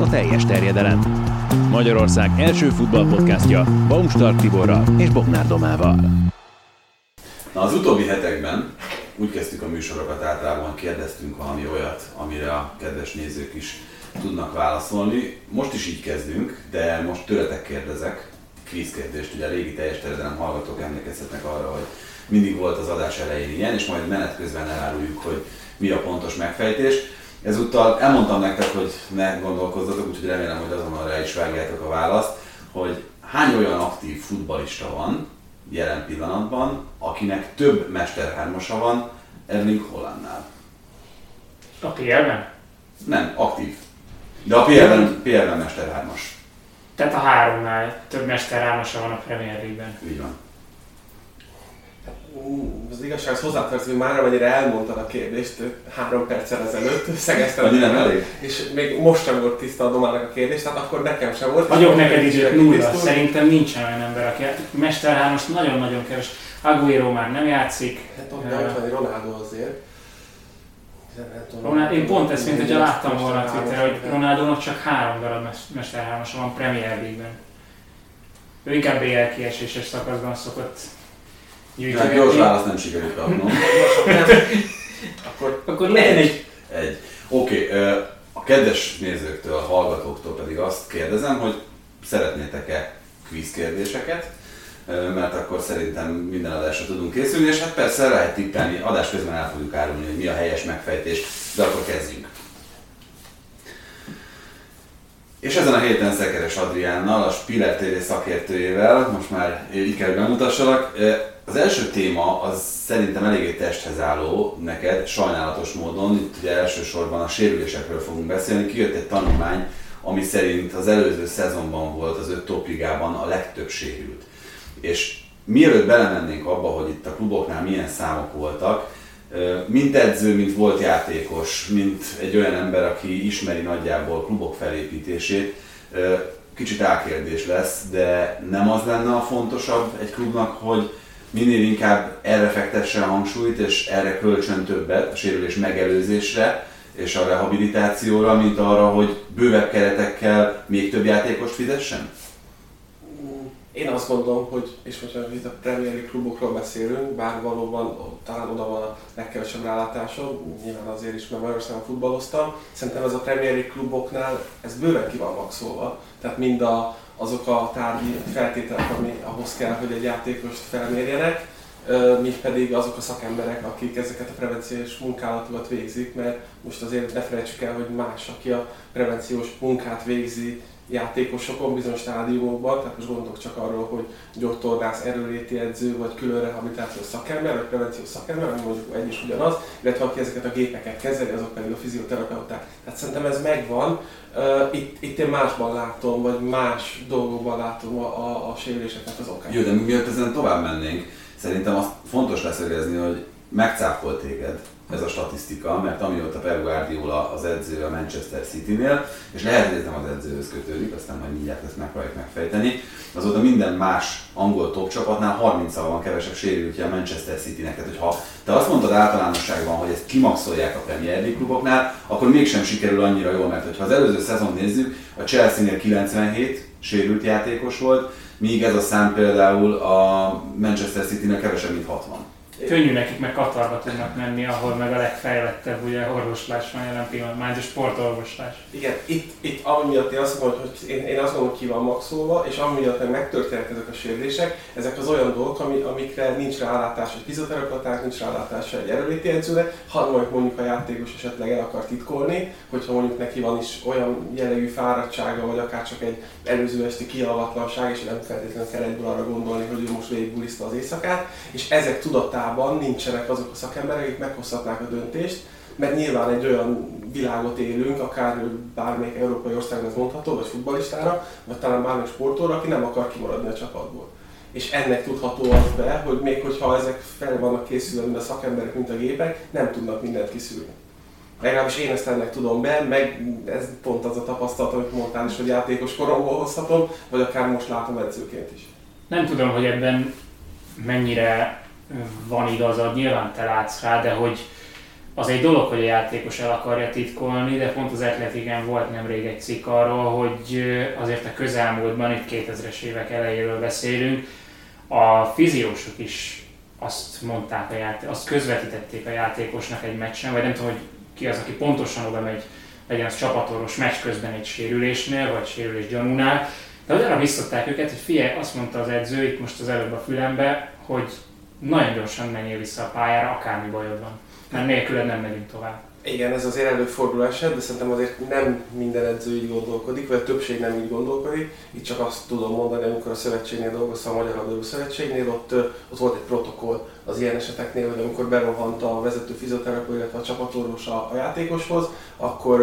a teljes terjedelem. Magyarország első futballpodcastja Baumstark Tiborral és Bognár Domával. Na, az utóbbi hetekben úgy kezdtük a műsorokat általában, kérdeztünk valami olyat, amire a kedves nézők is tudnak válaszolni. Most is így kezdünk, de most tőletek kérdezek, kvízkérdést, ugye a régi teljes terjedelem hallgatók emlékezhetnek arra, hogy mindig volt az adás elején ilyen, és majd menet közben eláruljuk, hogy mi a pontos megfejtés. Ezúttal elmondtam nektek, hogy ne gondolkozzatok, úgyhogy remélem, hogy azonnal rá is vágjátok a választ, hogy hány olyan aktív futbalista van jelen pillanatban, akinek több mesterhármasa van Erling Hollandnál. A PL-ben? Nem, aktív. De a PL-ben, PL-ben mesterhármas. Tehát a háromnál több mester hármasa van a Premier League-ben. Így van. Az igazság, az hozzátartozik, hogy már amennyire elmondtad a kérdést három perccel ezelőtt, szegeztem. Annyi nem elég? És még most sem volt tiszta a domának a kérdés, tehát akkor nekem sem volt. Vagyok neked is nulla. Szerintem nincsen olyan ember, aki Mester hármas nagyon-nagyon keves. Aguero már nem játszik. Hát ott nem van Ronaldo azért. Ronaldo, én pont ezt, mint hogyha láttam volna a Twitter, hogy Ronaldo csak három darab Mester hármas van Premier League-ben. Ő inkább BL kieséses szakaszban szokott Hát gyors választ nem sikerült kapnom. akkor, akkor legyen egy. Egy. Oké, okay, a kedves nézőktől, a hallgatóktól pedig azt kérdezem, hogy szeretnétek-e quiz kérdéseket, mert akkor szerintem minden adásra tudunk készülni, és hát persze lehet tippelni, adás közben el fogjuk árulni, hogy mi a helyes megfejtés, de akkor kezdjünk. És ezen a héten Szekeres Adriánnal, a Spiller TV szakértőjével, most már így kell bemutassalak, az első téma az szerintem eléggé testhez álló neked, sajnálatos módon. Itt ugye elsősorban a sérülésekről fogunk beszélni. Kijött egy tanulmány, ami szerint az előző szezonban volt az öt topligában a legtöbb sérült. És mielőtt belemennénk abba, hogy itt a kluboknál milyen számok voltak, mint edző, mint volt játékos, mint egy olyan ember, aki ismeri nagyjából klubok felépítését, kicsit álkérdés lesz, de nem az lenne a fontosabb egy klubnak, hogy minél inkább erre fektesse a hangsúlyt, és erre kölcsön többet a sérülés megelőzésre és a rehabilitációra, mint arra, hogy bővebb keretekkel még több játékost fizessen? Én azt gondolom, hogy, és most itt a Premier League klubokról beszélünk, bár valóban talán oda van a legkevesebb rálátásom, nyilván azért is, mert Magyarországon futballoztam. Szerintem ez a Premier League kluboknál, ez bőven ki van maxolva. Tehát mind a, azok a tárgyi feltételek, ami ahhoz kell, hogy egy játékost felmérjenek, mint pedig azok a szakemberek, akik ezeket a prevenciós munkálatokat végzik, mert most azért ne felejtsük el, hogy más, aki a prevenciós munkát végzi játékosokon bizonyos stádiumokban, tehát most gondolok csak arról, hogy gyógytornász, erőléti edző, vagy külön rehabilitációs szakember, vagy prevenciós szakember, ami mondjuk egy is ugyanaz, illetve aki ezeket a gépeket kezeli, azok pedig a fizioterapeuták. Tehát szerintem ez megvan. Itt, itt én másban látom, vagy más dolgokban látom a, a, a sérüléseknek az okát. Jó, de mielőtt ezen tovább mennénk, szerintem azt fontos leszögezni, hogy megcáfolt téged ez a statisztika, mert amióta Pep Guardiola az edző a Manchester City-nél, és lehet, hogy ez nem az edzőhöz kötődik, aztán majd mindjárt ezt megpróbáljuk megfejteni, azóta minden más angol top csapatnál 30 van kevesebb sérültje a Manchester City-nek. Tehát, hogyha te azt mondtad általánosságban, hogy ezt kimaxolják a Premier League kluboknál, akkor mégsem sikerül annyira jól, mert ha az előző szezon nézzük, a Chelsea-nél 97 sérült játékos volt, míg ez a szám például a Manchester City-nél kevesebb, mint 60 könnyű nekik, meg Katarba tudnak menni, ahol meg a legfejlettebb ugye orvoslás van jelen pillanatban, a sportorvoslás. Igen, itt, itt amiatt én azt mondom, hogy én, én azt gondolom, hogy ki van maxolva, és amiatt meg megtörténnek ezek a sérülések, ezek az olyan dolgok, ami, amikre nincs rálátás egy fizioterapeuták, nincs rálátás egy erőléti edzőre, ha mondjuk a játékos esetleg el akar titkolni, hogyha mondjuk neki van is olyan jellegű fáradtsága, vagy akár csak egy előző esti kialvatlanság, és nem feltétlenül kell egyből arra gondolni, hogy ő most végigbuliszta az éjszakát, és ezek tudatában Európában nincsenek azok a szakemberek, akik meghozhatnák a döntést, mert nyilván egy olyan világot élünk, akár bármelyik európai országban ez mondható, vagy futballistára, vagy talán bármelyik sportolóra, aki nem akar kimaradni a csapatból. És ennek tudható az be, hogy még hogyha ezek fel vannak készülve, mint a szakemberek, mint a gépek, nem tudnak mindent kiszűrni. Legalábbis én ezt ennek tudom be, meg ez pont az a tapasztalat, amit mondtál is, hogy játékos koromból hozhatom, vagy akár most látom edzőként is. Nem tudom, hogy ebben mennyire van igazad, nyilván te látsz rá, de hogy az egy dolog, hogy a játékos el akarja titkolni, de pont az Atletiken volt nemrég egy cikk arról, hogy azért a közelmúltban, itt 2000-es évek elejéről beszélünk, a fiziósok is azt mondták, a játék, azt közvetítették a játékosnak egy meccsen, vagy nem tudom, hogy ki az, aki pontosan oda megy, legyen az csapatoros meccs közben egy sérülésnél, vagy sérülés gyanúnál, de arra visszották őket, hogy figyelj, azt mondta az edző itt most az előbb a fülembe, hogy nagyon gyorsan menjél vissza a pályára, akármi bajod van. Mert nélküled nem megyünk tovább. Igen, ez azért előfordul eset, de szerintem azért nem minden edző így gondolkodik, vagy a többség nem így gondolkodik. Itt csak azt tudom mondani, amikor a szövetségnél dolgoztam, a Magyar Labdarúgó Szövetségnél, ott, ott volt egy protokoll az ilyen eseteknél, hogy amikor berohant a vezető fizioterapeuta, illetve a csapatorvos a, a játékoshoz, akkor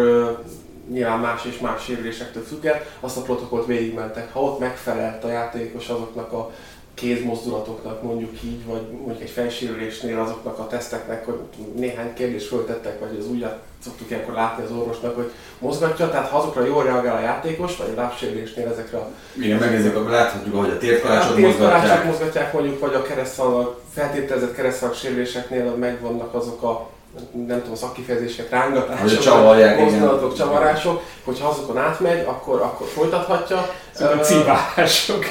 nyilván más és más sérülésektől függően, azt a protokollt végigmentek. Ha ott megfelelt a játékos azoknak a kézmozdulatoknak mondjuk így, vagy mondjuk egy felsérülésnél azoknak a teszteknek, hogy néhány kérdést föltettek, vagy az úgy szoktuk ilyenkor látni az orvosnak, hogy mozgatja, tehát ha azokra jól reagál a játékos, vagy a lábsérülésnél ezekre a... Igen, megnézzük, akkor láthatjuk, ahogy a térkalácsot mozgatják. mozgatják mondjuk, vagy a keresztszalag, feltételezett keresztszalag sérüléseknél megvannak azok a nem tudom, szakkifejezések, rángatások, csavarják, mozdulatok, csavarások, hogyha azokon átmegy, akkor, akkor folytathatja. Szóval cívások.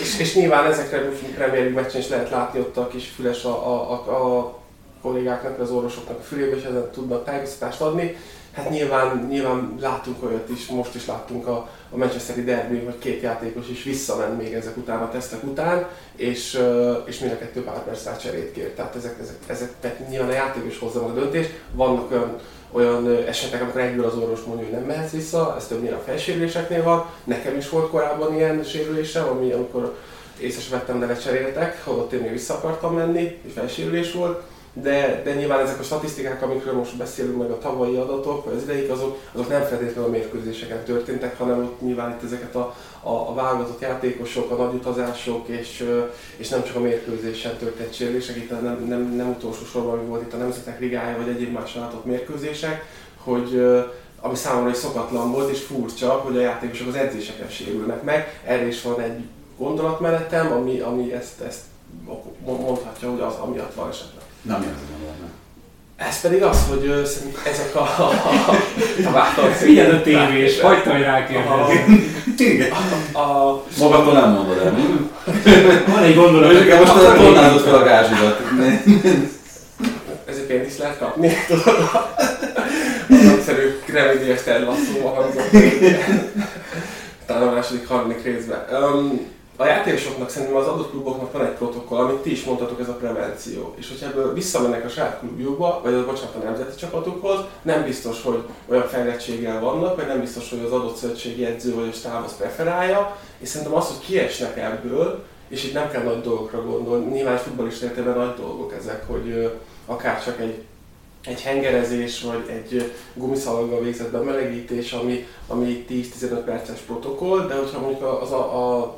És, és, nyilván ezekre Premier meccsen is lehet látni ott a kis füles a, a, a, a kollégáknak, az orvosoknak a fülébe, és ezen tudnak tájékoztatást adni. Hát nyilván, nyilván láttunk olyat is, most is láttunk a, a Manchesteri derby, hogy két játékos is visszament még ezek után a tesztek után, és, és mind a kettő pár perc cserét kért. Tehát ezek, ezek, ezek tehát nyilván a játékos hozza a döntést. Vannak olyan, olyan esetek, amikor egyből az orvos mondja, hogy nem mehetsz vissza, ez többnyire a felsérüléseknél van. Nekem is volt korábban ilyen sérülésem, ami amikor észre vettem, de lecseréltek, holott én még vissza akartam menni, és felsérülés volt de, de nyilván ezek a statisztikák, amikről most beszélünk, meg a tavalyi adatok, vagy az ideig, azok, azok nem feltétlenül a mérkőzéseken történtek, hanem ott nyilván itt ezeket a, a, a válogatott játékosok, a nagy utazások, és, és nem csak a mérkőzésen történt sérülések, itt nem, nem, nem utolsó sorban, ami volt itt a Nemzetek Ligája, vagy egyéb más látott mérkőzések, hogy ami számomra is szokatlan volt, és furcsa, hogy a játékosok az edzéseken sérülnek meg. Erre is van egy gondolatmenetem, ami, ami ezt, ezt mondhatja, hogy az amiatt van esetleg. Na mi az a gondolat? Ez pedig az, hogy uh, ezek a... a, a, a Figyeld a tévés, hagyta, hogy rákérdezni. Igen. A, Magadtól nem mondod el? Van egy gondolat. Hogy most a tornázod fel a gázsidat. Ezért pénzt lehet kapni? Az egyszerű remediás terlasszóval hangzott. Talán a második, harmadik részben. Um, a játékosoknak szerintem az adott kluboknak van egy protokoll, amit ti is mondtatok, ez a prevenció. És hogyha ebből visszamennek a saját klubjukba, vagy a bocsánat, a nemzeti csapatukhoz, nem biztos, hogy olyan fejlettséggel vannak, vagy nem biztos, hogy az adott szövetségi edző vagy a stáb az preferálja, és szerintem az, hogy kiesnek ebből, és itt nem kell nagy dolgokra gondolni, nyilván futballista értelemben nagy dolgok ezek, hogy akár csak egy egy hengerezés, vagy egy gumiszalaggal végzett bemelegítés, ami, ami 10-15 perces protokoll, de hogyha mondjuk az a, a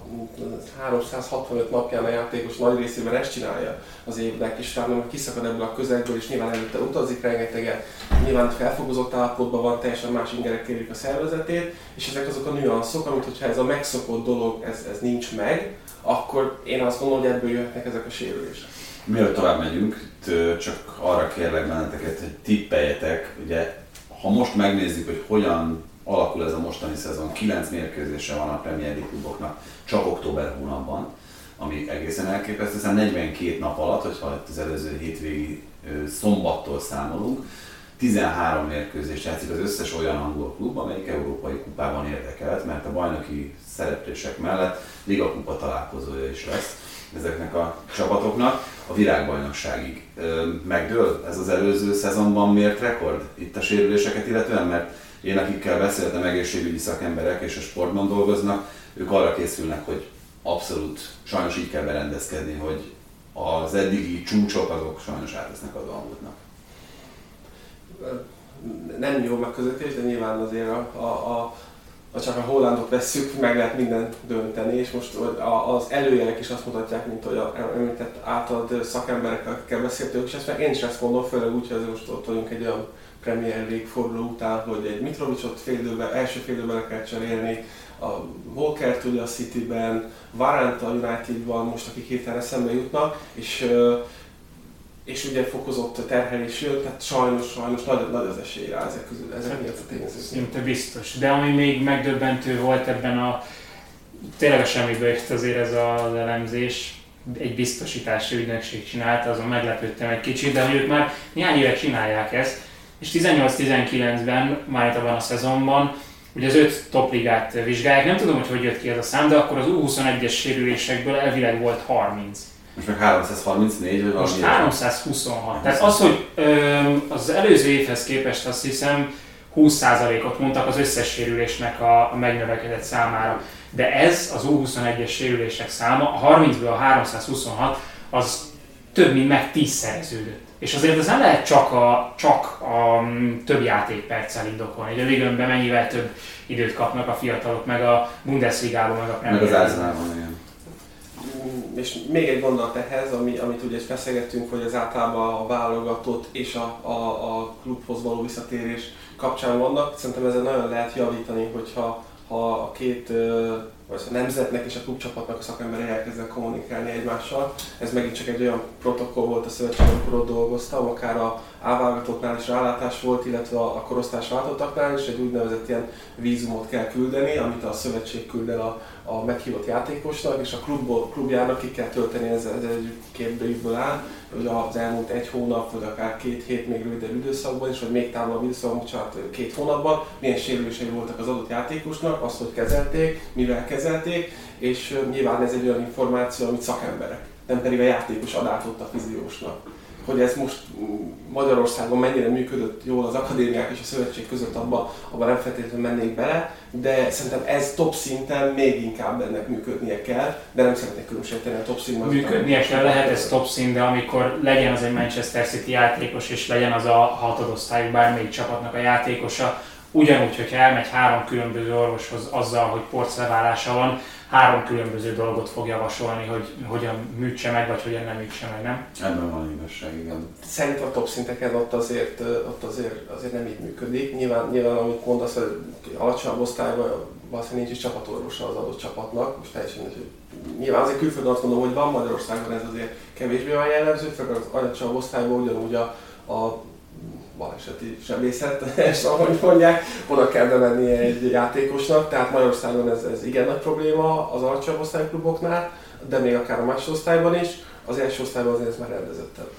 365 napján a játékos nagy részében ezt csinálja az évnek, és utána kiszakad ebből a közegből, és nyilván előtte utazik rengeteget, nyilván felfogozott állapotban van, teljesen más ingerek kérik a szervezetét, és ezek azok a nüanszok, amit hogyha ez a megszokott dolog, ez, ez nincs meg, akkor én azt gondolom, hogy ebből jöhetnek ezek a sérülések. Mielőtt tovább megyünk, csak arra kérlek benneteket, hogy tippeljetek, ugye ha most megnézzük, hogy hogyan alakul ez a mostani szezon, 9 mérkőzése van a Premier League kluboknak, csak október hónapban, ami egészen elképesztő, hiszen 42 nap alatt, hogyha az előző hétvégi szombattól számolunk, 13 mérkőzés játszik az összes olyan angol klub, amelyik európai kupában érdekelt, mert a bajnoki szereplések mellett Liga kupa találkozója is lesz ezeknek a csapatoknak a virágbajnokságig. Megdől ez az előző szezonban mért rekord itt a sérüléseket illetően, mert én akikkel beszéltem, egészségügyi szakemberek és a sportban dolgoznak, ők arra készülnek, hogy abszolút sajnos így kell berendezkedni, hogy az eddigi csúcsok azok sajnos átvesznek az almúltnak. Nem jó megközelítés, de nyilván azért a, a, a ha csak a hollandot vesszük, meg lehet mindent dönteni, és most az előjelek is azt mutatják, mint hogy a említett általad szakemberekkel, akikkel beszéltünk, és ezt meg én is ezt mondom, főleg úgy, hogy most ott vagyunk egy olyan Premier League forduló után, hogy egy Mitrovicsot fél első fél kell cserélni, a Walker ugye a City-ben, Varant a United-ban, most akik hirtelen eszembe jutnak, és és ugye fokozott terhelés jött, tehát sajnos, sajnos nagy, nagy az esély rá ezek közül, ezek miatt a tényezők. Szinte biztos. De ami még megdöbbentő volt ebben a tényleg a semmiből jött azért ez az elemzés, egy biztosítási ügynökség csinálta, azon meglepődtem egy kicsit, de hogy ők már néhány éve csinálják ezt, és 18-19-ben, már abban a szezonban, ugye az öt topligát vizsgálják, nem tudom, hogy hogy jött ki ez a szám, de akkor az U21-es sérülésekből elvileg volt 30. Most meg 334 vagy Most valami 326. Tehát az, hogy ö, az előző évhez képest azt hiszem 20%-ot mondtak az összes sérülésnek a, a megnövekedett számára. De ez az U21-es sérülések száma, a 30-ből a 326, az több mint meg tízszereződött. És azért ez nem lehet csak a, csak a több játékperccel indokolni, a ligönben mennyivel több időt kapnak a fiatalok, meg a Bundesligában, meg a Meg az Premier Arsenalban, igen. És még egy gondolat ehhez, ami, amit ugye feszegettünk, hogy az általában a válogatott és a, a, a klubhoz való visszatérés kapcsán vannak. Szerintem ezen nagyon lehet javítani, hogyha ha a két vagy a nemzetnek és a klubcsapatnak a szakemberei elkezdenek kommunikálni egymással. Ez megint csak egy olyan protokoll volt a szövetség, amikor ott dolgoztam, akár a A-válogatottnál is rálátás volt, illetve a korosztás váltottaknál is egy úgynevezett ilyen vízumot kell küldeni, amit a szövetség küld el a, a meghívott játékosnak, és a klubból, klubjának ki kell tölteni, ez, ez egy két áll, hogy az elmúlt egy hónap, vagy akár két hét még rövidebb időszakban is, vagy még távolabb időszakban, bocsánat, két hónapban, milyen sérülései voltak az adott játékosnak, azt, hogy kezelték, mivel kezelték, és nyilván ez egy olyan információ, amit szakemberek, nem pedig a játékos ad a fiziósnak. Hogy ez most Magyarországon mennyire működött jól az akadémiák és a szövetség között, abban abba nem feltétlenül mennék bele, de szerintem ez top szinten még inkább ennek működnie kell, de nem szeretnék különbséget tenni a top színben. Működnie kell, lehet ez top szín, de amikor legyen az egy Manchester City játékos, és legyen az a hatodosztályú bármelyik csapatnak a játékosa, ugyanúgy, hogyha elmegy három különböző orvoshoz azzal, hogy porcleválása van, három különböző dolgot fog javasolni, hogy hogyan műtse meg, vagy hogyan nem műtse meg, nem? Ebben van igazság, igen. Szerintem a top szinteken ott azért, ott azért, azért nem így működik. Nyilván, nyilván amit mondasz, hogy alacsonyabb osztályban valószínűleg nincs is csapatorvosa az adott csapatnak. Most teljesen nyilván azért külföldön azt mondom, hogy van Magyarországon ez azért kevésbé van jellemző, főleg az alacsonyabb osztályban ugyanúgy a, a baleseti sebészet, és ahogy mondják, oda kell bemenni egy játékosnak, tehát Magyarországon ez, ez igen nagy probléma az alacsonyabb osztálykluboknál, de még akár a másodosztályban is, az első osztályban azért ez már rendezettebb.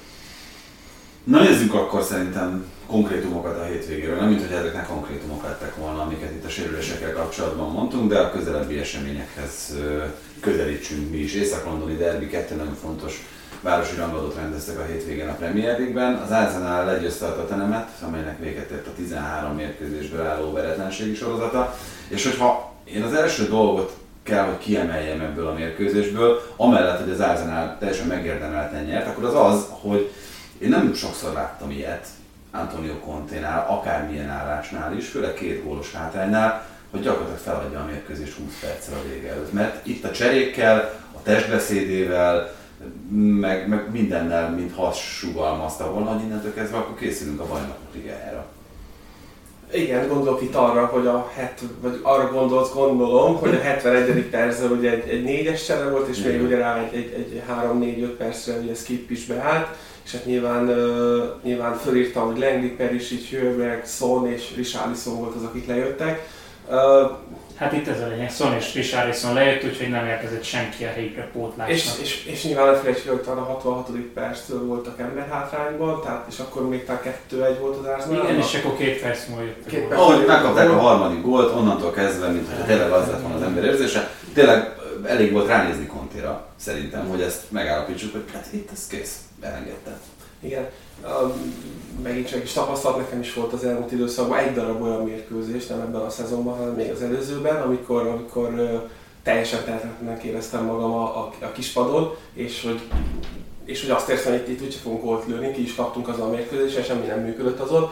Na nézzük akkor szerintem konkrétumokat a hétvégéről. Nem, mint hogy ezeknek konkrétumok lettek volna, amiket itt a sérülésekkel kapcsolatban mondtunk, de a közelebbi eseményekhez közelítsünk mi is. Észak-Londoni derbi, kettő nagyon fontos városi rangadót rendeztek a hétvégén a Premier League-ben. Az Arsenal legyőzte a Tottenhamet, amelynek véget ért a 13 mérkőzésből álló veretlenségi sorozata. És hogyha én az első dolgot kell, hogy kiemeljem ebből a mérkőzésből, amellett, hogy az Arsenal teljesen megérdemelten nyert, akkor az az, hogy én nem sokszor láttam ilyet Antonio Conte-nál, akármilyen állásnál is, főleg két gólos hátránynál, hogy gyakorlatilag feladja a mérkőzést 20 perccel a vége előtt. Mert itt a cserékkel, a testbeszédével, meg, meg mindennel, mint sugalmazta volna, hogy innentől kezdve akkor készülünk a bajnokok ligájára. Igen, gondolok itt arra, hogy a het, vagy arra gondolsz, gondolom, hogy a 71. percben ugye egy, egy négyes csere volt, és még ugye rá egy, egy, egy 3-4-5 percre ugye skip is beállt, és hát nyilván, uh, nyilván fölírtam, hogy Langley, Perisic, Hörberg, Son és Richarlison volt az, akik lejöttek. Uh, Hát itt ez a lényeg, Son és Richarlison lejött, úgyhogy nem érkezett senki a helyükre pótlásnak. és, és, és nyilván ne felejtsük, hogy talán a 66. perctől voltak ember hátrányban, tehát és akkor még talán 2-1 volt az Arsenal. Igen, és akkor két perc múlva jött a Két perc. Ahogy megkapták a harmadik gólt, onnantól kezdve, mint hogy tényleg az lett volna az ember érzése, tényleg elég volt ránézni Contéra, szerintem, hogy ezt megállapítsuk, hogy hát itt ez kész, elengedte. Igen. Megint csak is tapasztalat nekem is volt az elmúlt időszakban egy darab olyan mérkőzés, nem ebben a szezonban, hanem még az előzőben, amikor, amikor teljesen tehetetlenek éreztem magam a, a, a kispadon, és hogy, és hogy azt érzem, hogy itt, itt úgyse fogunk gólt lőni, ki is kaptunk azon a mérkőzésen, semmi nem működött azon.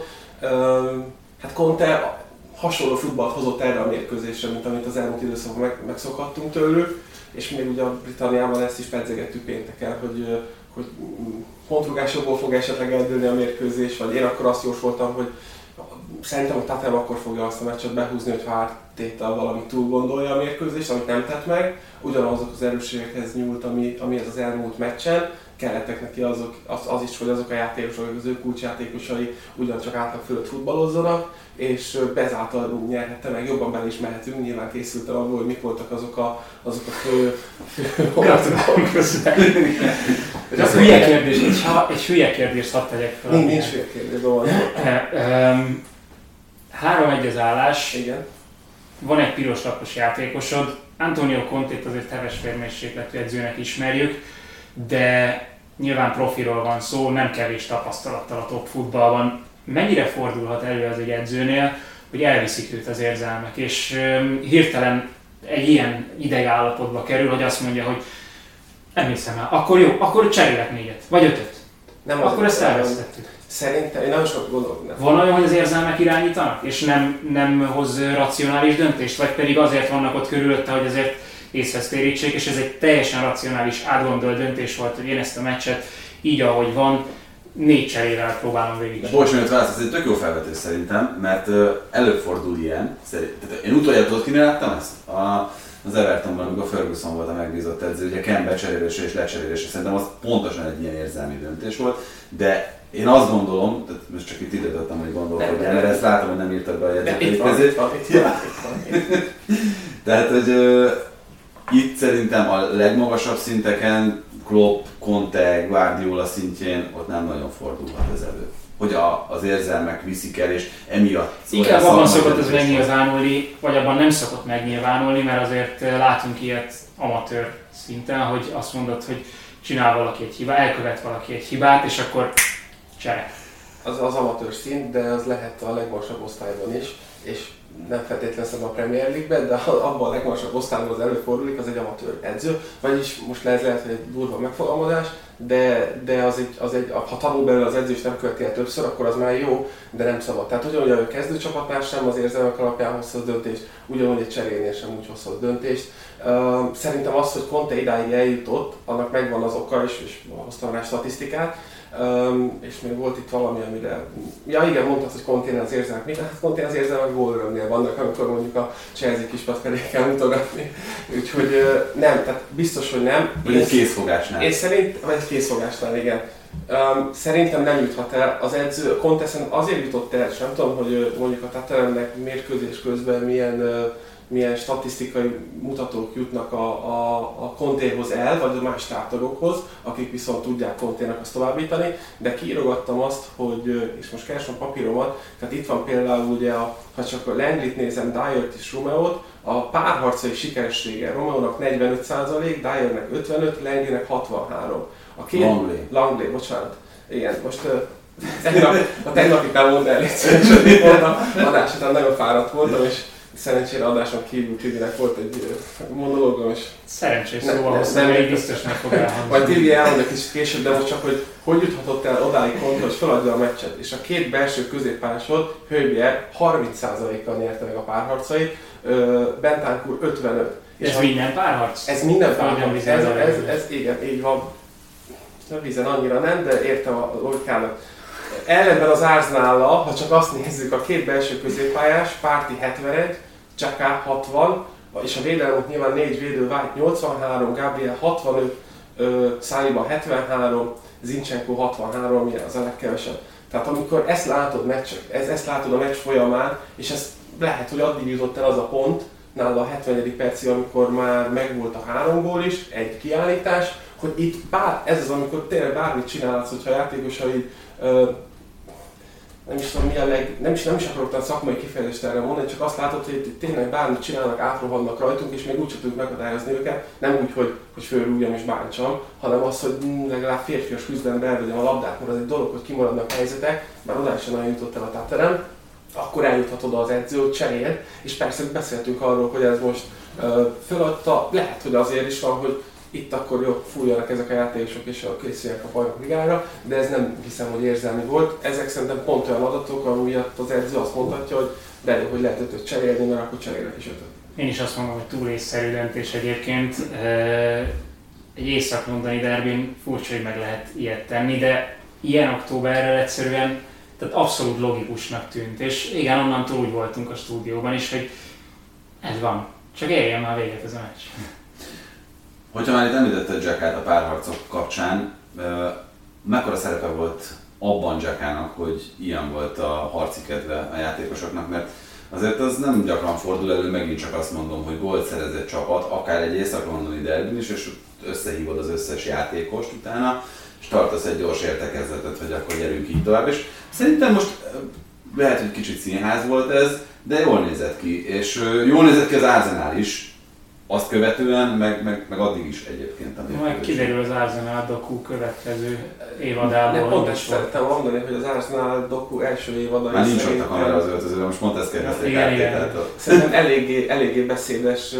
Hát Conte hasonló futballt hozott erre a mérkőzésre, mint amit az elmúlt időszakban meg, megszokhattunk tőlük, és még ugye a Britanniában ezt is pedzegettük pénteken, hogy, hogy pontrugásokból fog esetleg eldőlni a mérkőzés, vagy én akkor azt jósoltam, hogy Szerintem a Tatem akkor fogja azt a meccset behúzni, hogy áttétel valami túl gondolja a mérkőzést, amit nem tett meg. Ugyanazok az erősségekhez nyúlt, ami, ami ez az elmúlt meccsen. Kellettek neki azok, az, az is, hogy azok a játékosok, az ő kulcsjátékosai ugyancsak átlag fölött futballozzanak, és bezáltal nyerhette meg, jobban bele is mehetünk, nyilván készültem abból, hogy mik voltak azok a, azok a fő... Ez hülye kérdés, egy, egy hülye kérdés hadd tegyek fel. Nincs, nincs hülye kérdés, van. 3-1 az állás. Igen. Van egy piros lapos játékosod. Antonio Conte azért heves férmérsékletű edzőnek ismerjük, de nyilván profiról van szó, nem kevés tapasztalattal a top futballban. Mennyire fordulhat elő az egy edzőnél, hogy elviszik őt az érzelmek, és hirtelen egy ilyen idegállapotba kerül, hogy azt mondja, hogy nem hiszem el, akkor jó, akkor cserélek négyet, vagy ötöt. Nem akkor ezt elvesztettük. Szerintem, én nagyon sok gondolok. Van olyan, hogy az érzelmek irányítanak, és nem, nem hoz racionális döntést, vagy pedig azért vannak ott körülötte, hogy azért észhez térítsék, és ez egy teljesen racionális, átgondolt döntés volt, hogy én ezt a meccset így, ahogy van, négy cserével próbálom végig. Bocs, mert válasz, ez egy tök jó felvetés szerintem, mert előfordul ilyen. Tehát én utoljára tudod, kinél láttam ezt? A, az Evertonban, amikor Ferguson volt a megbízott edző, ugye Ken becserélése és lecserélése, szerintem az pontosan egy ilyen érzelmi döntés volt, de én azt gondolom, tehát most csak itt ide tettem, hogy gondolkodjál, mert ezt látom, hogy nem írtad be a jegyzetet. Tehát, hogy itt szerintem a legmagasabb szinteken, Klopp, Conte, Guardiola szintjén ott nem nagyon fordulhat ez elő. Hogy a, az érzelmek viszik el, és emiatt... Inkább abban szokott ez megnyilvánulni, vagy abban nem szokott megnyilvánulni, mert azért eh, látunk ilyet amatőr szinten, hogy azt mondod, hogy csinál valaki egy hibát, elkövet valaki egy hibát, és akkor csere. Az az amatőr szint, de az lehet a legmagasabb osztályban is, és nem feltétlenül szerintem a Premier League-ben, de abban a legmagasabb osztályban az előfordullik, az egy amatőr edző. Vagyis most lehet, lehet hogy egy durva megfogalmazás, de, de az egy, az egy, ha tanul belőle az edzés nem követi többször, akkor az már jó, de nem szabad. Tehát ugyanúgy a kezdőcsapatnál sem az érzelmek alapján hozhat döntést, ugyanúgy egy cserélnél sem úgy hozhat döntést. Szerintem az, hogy Conte idáig eljutott, annak megvan az oka, és, és hoztam rá statisztikát, Um, és még volt itt valami, amire... Ja igen, mondtad, hogy konténer az érzelmek. Mit? Hát konténer az érzelmek gólörömnél vannak, amikor mondjuk a Chelsea kispad felé kell mutogatni. Úgyhogy nem, tehát biztos, hogy nem. Vagy egy készfogásnál. Én szerint, vagy egy készfogásnál, igen. Um, szerintem nem juthat el. Az edző Conteszen azért jutott el, és nem tudom, hogy mondjuk a Tataremnek mérkőzés közben milyen uh, milyen statisztikai mutatók jutnak a, a, a kontéhoz el, vagy a más tártagokhoz, akik viszont tudják kontének azt továbbítani, de kiírogattam azt, hogy, és most keresem a papíromat, tehát itt van például ugye, a, ha csak a Langlit nézem, Dyert és Romeo-t, a párharcai sikeressége Romeo-nak 45%, Dyernek 55, Langley-nek 63. A két, Langley. Langley, bocsánat. Igen, most tegnap, a tegnapi mondd el, a adás után nagyon fáradt voltam, és szerencsére adáson kívül Tibinek volt egy monológom, és... Szerencsés szó, ahhoz nem, nem biztos meg fog elhangzni. Majd Tibi elmondja kicsit később, de most csak, hogy hogy juthatott el odáig pont, hogy feladja a meccset. És a két belső középpályásod, Hőbjer 30%-kal nyerte meg a párharcait, Bentánkur 55. És ez minden párharc? Ez minden párharc. Ez, ez, ez, ez, igen, így van. A vízen annyira nem, de értem a logikának ellenben az Árznaala, ha csak azt nézzük, a két belső középpályás, Párti 71, Csaká 60, és a védelem nyilván négy védő, White 83, Gabriel 65, Száliba 73, Zincsenko 63, ami az a legkevesebb. Tehát amikor ezt látod, meccs, ez, ezt látod a meccs folyamán, és ez lehet, hogy addig jutott el az a pont, nála a 70. percig, amikor már megvolt a három gól is, egy kiállítás, hogy itt bár, ez az, amikor tényleg bármit csinálsz, hogyha a játékosai nem is tudom mi a leg, nem is, nem is akarok tehát szakmai kifejezést erre mondani, csak azt látod, hogy tényleg bármit csinálnak, átrohannak rajtunk, és még úgy tudjuk meghatározni őket, nem úgy, hogy, hogy fölrúgjam és bántsam, hanem az, hogy legalább férfias küzdelembe elvegyem a labdát, mert az egy dolog, hogy kimaradnak helyzetek, már oda sem nagyon jutott el a táterem, akkor eljuthat oda az edző, hogy cserél, és persze beszéltünk arról, hogy ez most uh, föladta, lehet, hogy azért is van, hogy itt akkor jó, fújjanak ezek a játékosok és a készüljek a bajnok ligára, de ez nem hiszem, hogy érzelmi volt. Ezek szerintem pont olyan adatok, ami miatt az edző azt mondhatja, hogy de hogy lehet ötöt cserélni, mert akkor cserélek is ötöt. Én is azt mondom, hogy túl észszerű döntés egyébként. Egy észak-londoni derbin furcsa, hogy meg lehet ilyet tenni, de ilyen októberrel egyszerűen Tehát abszolút logikusnak tűnt, és igen, onnantól úgy voltunk a stúdióban is, hogy ez van. Csak érjen már véget ez a meccs. Hogyha már itt említetted Jackát a párharcok kapcsán, mekkora szerepe volt abban Jackának, hogy ilyen volt a harci kedve a játékosoknak, mert azért az nem gyakran fordul elő, megint csak azt mondom, hogy gólt szerezett csapat, akár egy észak-londoni derbin is, és összehívod az összes játékost utána, és tartasz egy gyors értekezletet, hogy akkor gyerünk így tovább. És szerintem most lehet, hogy kicsit színház volt ez, de jól nézett ki, és jól nézett ki az Arsenal is, azt követően, meg, meg, meg addig is egyébként. Majd kiderül az Arsenal doku következő évadából. Nem, pont ezt szerettem mondani, hogy az Arsenal doku első évada Már nincs ott a kamera az öltözőben, most pont ezt kérdezték igen, igen. Szerintem eléggé, eléggé beszédes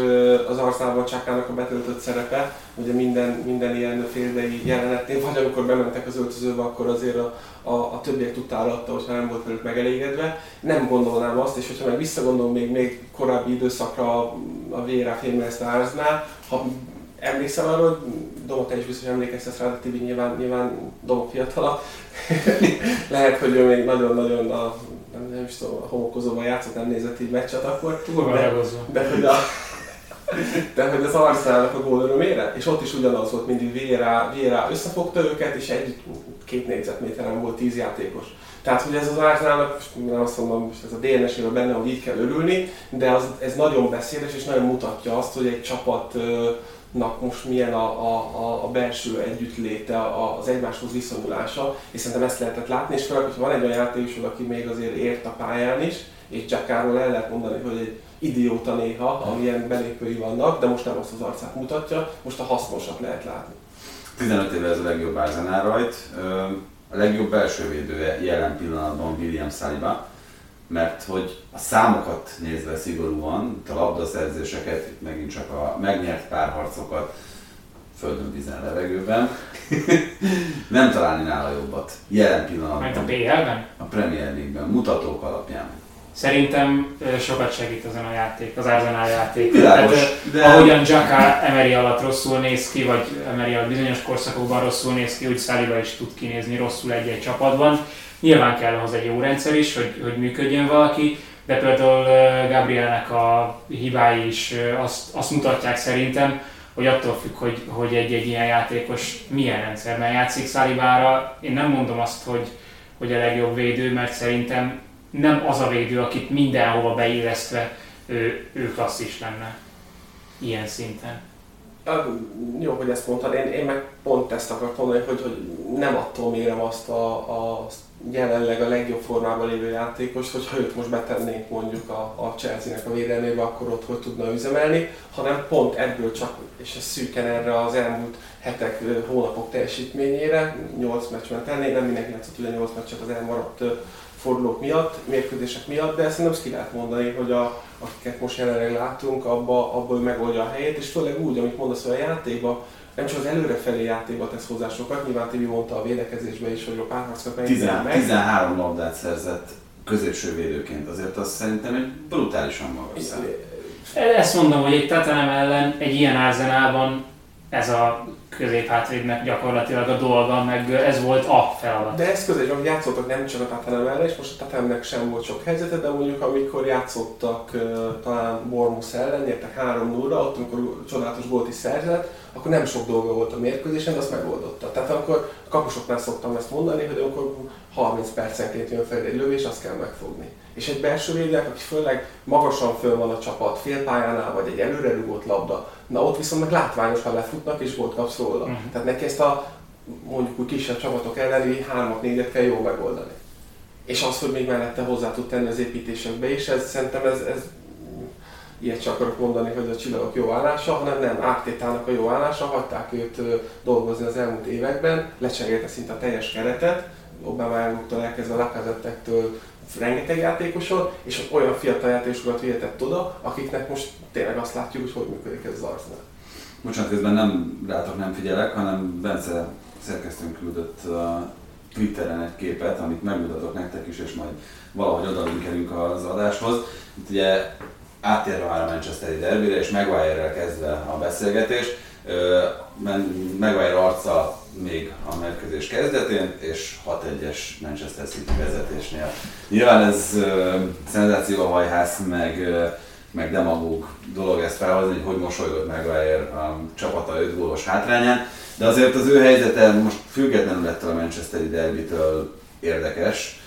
az Arsenalban Csákának a betöltött szerepe. Ugye minden, minden ilyen féldei jelenetnél, vagy amikor bementek az öltözőbe, akkor azért a, a, a többiek tudtára adta, hogyha nem volt velük megelégedve. Nem gondolnám azt, és hogyha meg visszagondolom még, még korábbi időszakra a Vérá Fémez ha emlékszel arra, hogy Domo, te is biztos emlékeztetsz rá, de Tibi nyilván, nyilván Domo fiatala. Lehet, hogy ő még nagyon-nagyon a, nem, nem is tudom, a homokozóban játszott, nem nézett így meccset akkor. de, de, hogy a, de hogy az Arsenalnak a gól örömére, és ott is ugyanaz volt, mindig Vieira, Vieira összefogta őket, és egy két négyzetméteren volt tíz játékos. Tehát, hogy ez az Arsenalnak, nem azt mondom, ez a DNS-ével benne, hogy így kell örülni, de az, ez nagyon beszédes, és nagyon mutatja azt, hogy egy csapatnak most milyen a, a, a belső együttléte, az egymáshoz viszonyulása, és szerintem ezt lehetett látni, és főleg, hogy van egy olyan játékosod, aki még azért ért a pályán is, és Jackáról el lehet mondani, hogy egy idióta néha, amilyen belépői vannak, de most nem azt az arcát mutatja, most a hasznosat lehet látni. 15 éve ez a legjobb Arsenal rajt, a legjobb belső védője jelen pillanatban William Saliba, mert hogy a számokat nézve szigorúan, a labdaszerzéseket, itt megint csak a megnyert párharcokat, földön, vízen, levegőben, nem találni nála jobbat. Jelen pillanatban. Mert a PL-ben? A Premier League-ben, mutatók alapján. Szerintem sokat segít ezen a játék, az Arsenal játék. Világos, Tehát, de... Ahogyan Jacka Emery alatt rosszul néz ki, vagy Emery alatt bizonyos korszakokban rosszul néz ki, úgy Saliba is tud kinézni rosszul egy-egy csapatban. Nyilván kell ahhoz egy jó rendszer is, hogy, hogy működjön valaki, de például Gabrielnek a hibái is azt, azt mutatják szerintem, hogy attól függ, hogy, hogy egy-egy ilyen játékos milyen rendszerben játszik Szalibára. Én nem mondom azt, hogy, hogy a legjobb védő, mert szerintem nem az a védő, akit mindenhova beillesztve ő, ő klasszis lenne ilyen szinten. Jó, hogy ezt mondtad, én, én meg pont ezt akartam mondani, hogy, hogy nem attól mérem azt a, a jelenleg a legjobb formában lévő játékos, hogy ha őt most betennénk mondjuk a, a Chelsea-nek a védelmébe, akkor ott hogy tudna üzemelni, hanem pont ebből csak, és ez szűken erre az elmúlt hetek, hónapok teljesítményére, 8 meccs ment ennél, nem mindenki játszott ugye 8 meccset az elmaradt fordulók miatt, mérkőzések miatt, de szerintem azt ki lehet mondani, hogy a, akiket most jelenleg látunk, abba, abból megoldja a helyét, és főleg úgy, amit mondasz, hogy a játékban nem csak az előrefelé játékba tesz hozzá sokat, nyilván Tibi mondta a védekezésbe is, hogy a párharcot meg. 13 labdát szerzett középső védőként, azért az szerintem egy brutálisan magas szám. Ezt mondom, hogy egy Tatanem ellen egy ilyen árzenában ez a középhátvédnek gyakorlatilag a dolga, meg ez volt a feladat. De ez közé, hogy játszottak nem csak a Tatanem ellen, és most a Tatanemnek sem volt sok helyzete, de mondjuk amikor játszottak talán Bormus ellen, nyertek 3 0 ott amikor csodálatos gólt is szerzett, akkor nem sok dolga volt a mérkőzésen, de azt megoldotta. Tehát akkor a kapusoknál szoktam ezt mondani, hogy amikor 30 percenként jön fel egy lövés, azt kell megfogni. És egy belső védek, aki főleg magasan föl van a csapat, félpályánál, vagy egy előre rugott labda, na ott viszont meg látványosan lefutnak, és volt kapsz róla. Uh-huh. Tehát neki ezt a mondjuk úgy kisebb csapatok elleni hármat, négyet kell jól megoldani. És az, hogy még mellette hozzá tud tenni az építésekbe is, ez szerintem ez, ez ilyet csak akarok mondani, hogy a csillagok jó állása, hanem nem, Ártétának a jó állása, hagyták őt dolgozni az elmúlt években, lecserélte szinte a teljes keretet, Obama elkezdve a Lacazettektől rengeteg játékoson, és olyan fiatal játékosokat vihetett oda, akiknek most tényleg azt látjuk, hogy hogy működik ez az Arsenal. Bocsánat, közben nem rátok nem figyelek, hanem Bence szerkesztőnk küldött Twitteren egy képet, amit megmutatok nektek is, és majd valahogy odalinkelünk az adáshoz. Itt ugye áttérve már a Manchesteri derbire, és Maguire-rel kezdve a beszélgetés. Maguire arca még a mérkőzés kezdetén, és 6-1-es Manchester City vezetésnél. Nyilván ez szenzáció a hajház, meg, meg demagóg dolog ezt felhozni, hogy hogy mosolygott meg a csapata 5 gólos hátrányán, de azért az ő helyzete most függetlenül ettől a Manchesteri derbitől érdekes.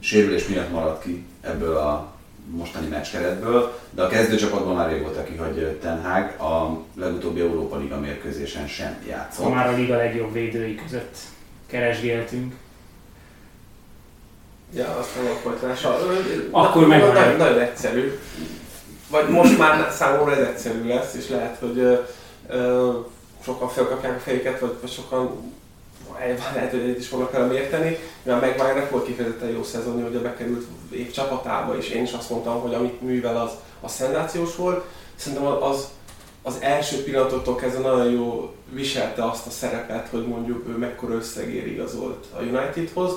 Sérülés miatt maradt ki ebből a mostani meccskeretből, de a kezdőcsapatban már régóta kihagy Ten Hag, a legutóbbi Európa Liga mérkőzésen sem játszott. Ha már a liga legjobb védői között keresgéltünk. Ja, azt a folytatása. Akkor meg nagyon, nagyon egyszerű. Vagy most már számomra ez egyszerű lesz, és lehet, hogy ö, ö, sokan felkapják a fejüket, vagy, vagy sokan lehet, hogy egyet is fognak vele érteni, mivel Maguire-nek volt kifejezetten jó szezonja, a bekerült év csapatába, és én is azt mondtam, hogy amit művel az, a szenzációs volt. Szerintem az, az első pillanatoktól kezdve nagyon jó viselte azt a szerepet, hogy mondjuk ő mekkora összegér igazolt a Unitedhoz.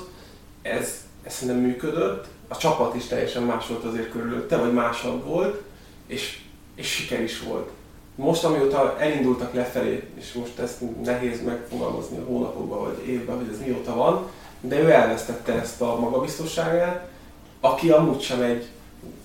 Ez, ez szerintem működött. A csapat is teljesen más volt azért körülötte, vagy másabb volt, és, és siker is volt. Most, amióta elindultak lefelé, és most ezt nehéz megfogalmazni a hónapokban vagy évben, hogy ez mióta van, de ő elvesztette ezt a magabiztosságát, aki amúgy sem egy,